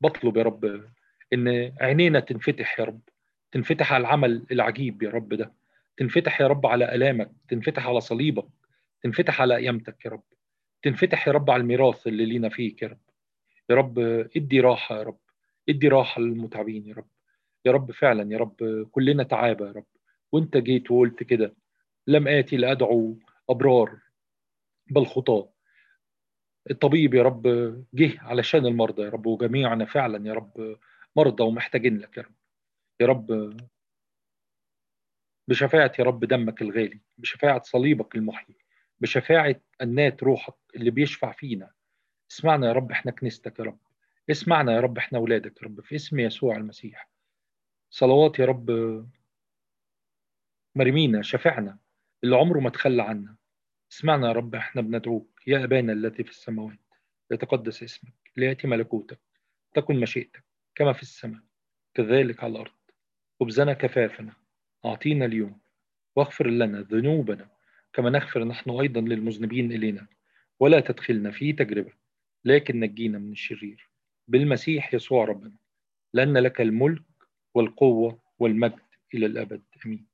بطلب يا رب إن عينينا تنفتح يا رب. تنفتح على العمل العجيب يا رب ده. تنفتح يا رب على ألامك. تنفتح على صليبك. تنفتح على قيامتك يا رب. تنفتح يا رب على الميراث اللي لينا فيك يا رب. يا رب ادي راحة يا رب. ادي راحة للمتعبين يا رب. يا رب فعلا يا رب كلنا تعابى يا رب. وانت جيت وقلت كده. لم آتي لأدعو أبرار بل خطاة. الطبيب يا رب جه علشان المرضى يا رب وجميعنا فعلا يا رب مرضى ومحتاجين لك يا رب. يا رب بشفاعة يا رب دمك الغالي بشفاعة صليبك المحيي بشفاعة أنات روحك اللي بيشفع فينا. اسمعنا يا رب إحنا كنيستك يا رب. اسمعنا يا رب إحنا اولادك يا رب في اسم يسوع المسيح. صلوات يا رب مرمينا شفعنا اللي عمره ما تخلى عنا. اسمعنا يا رب إحنا بندعوك يا أبانا الذي في السماوات يتقدس اسمك ليأتي ملكوتك تكن مشيئتك كما في السماء كذلك على الأرض. خبزنا كفافنا أعطينا اليوم واغفر لنا ذنوبنا كما نغفر نحن أيضا للمذنبين إلينا. ولا تدخلنا في تجربة لكن نجينا من الشرير. بالمسيح يسوع ربنا. لأن لك الملك والقوة والمجد إلى الأبد. آمين.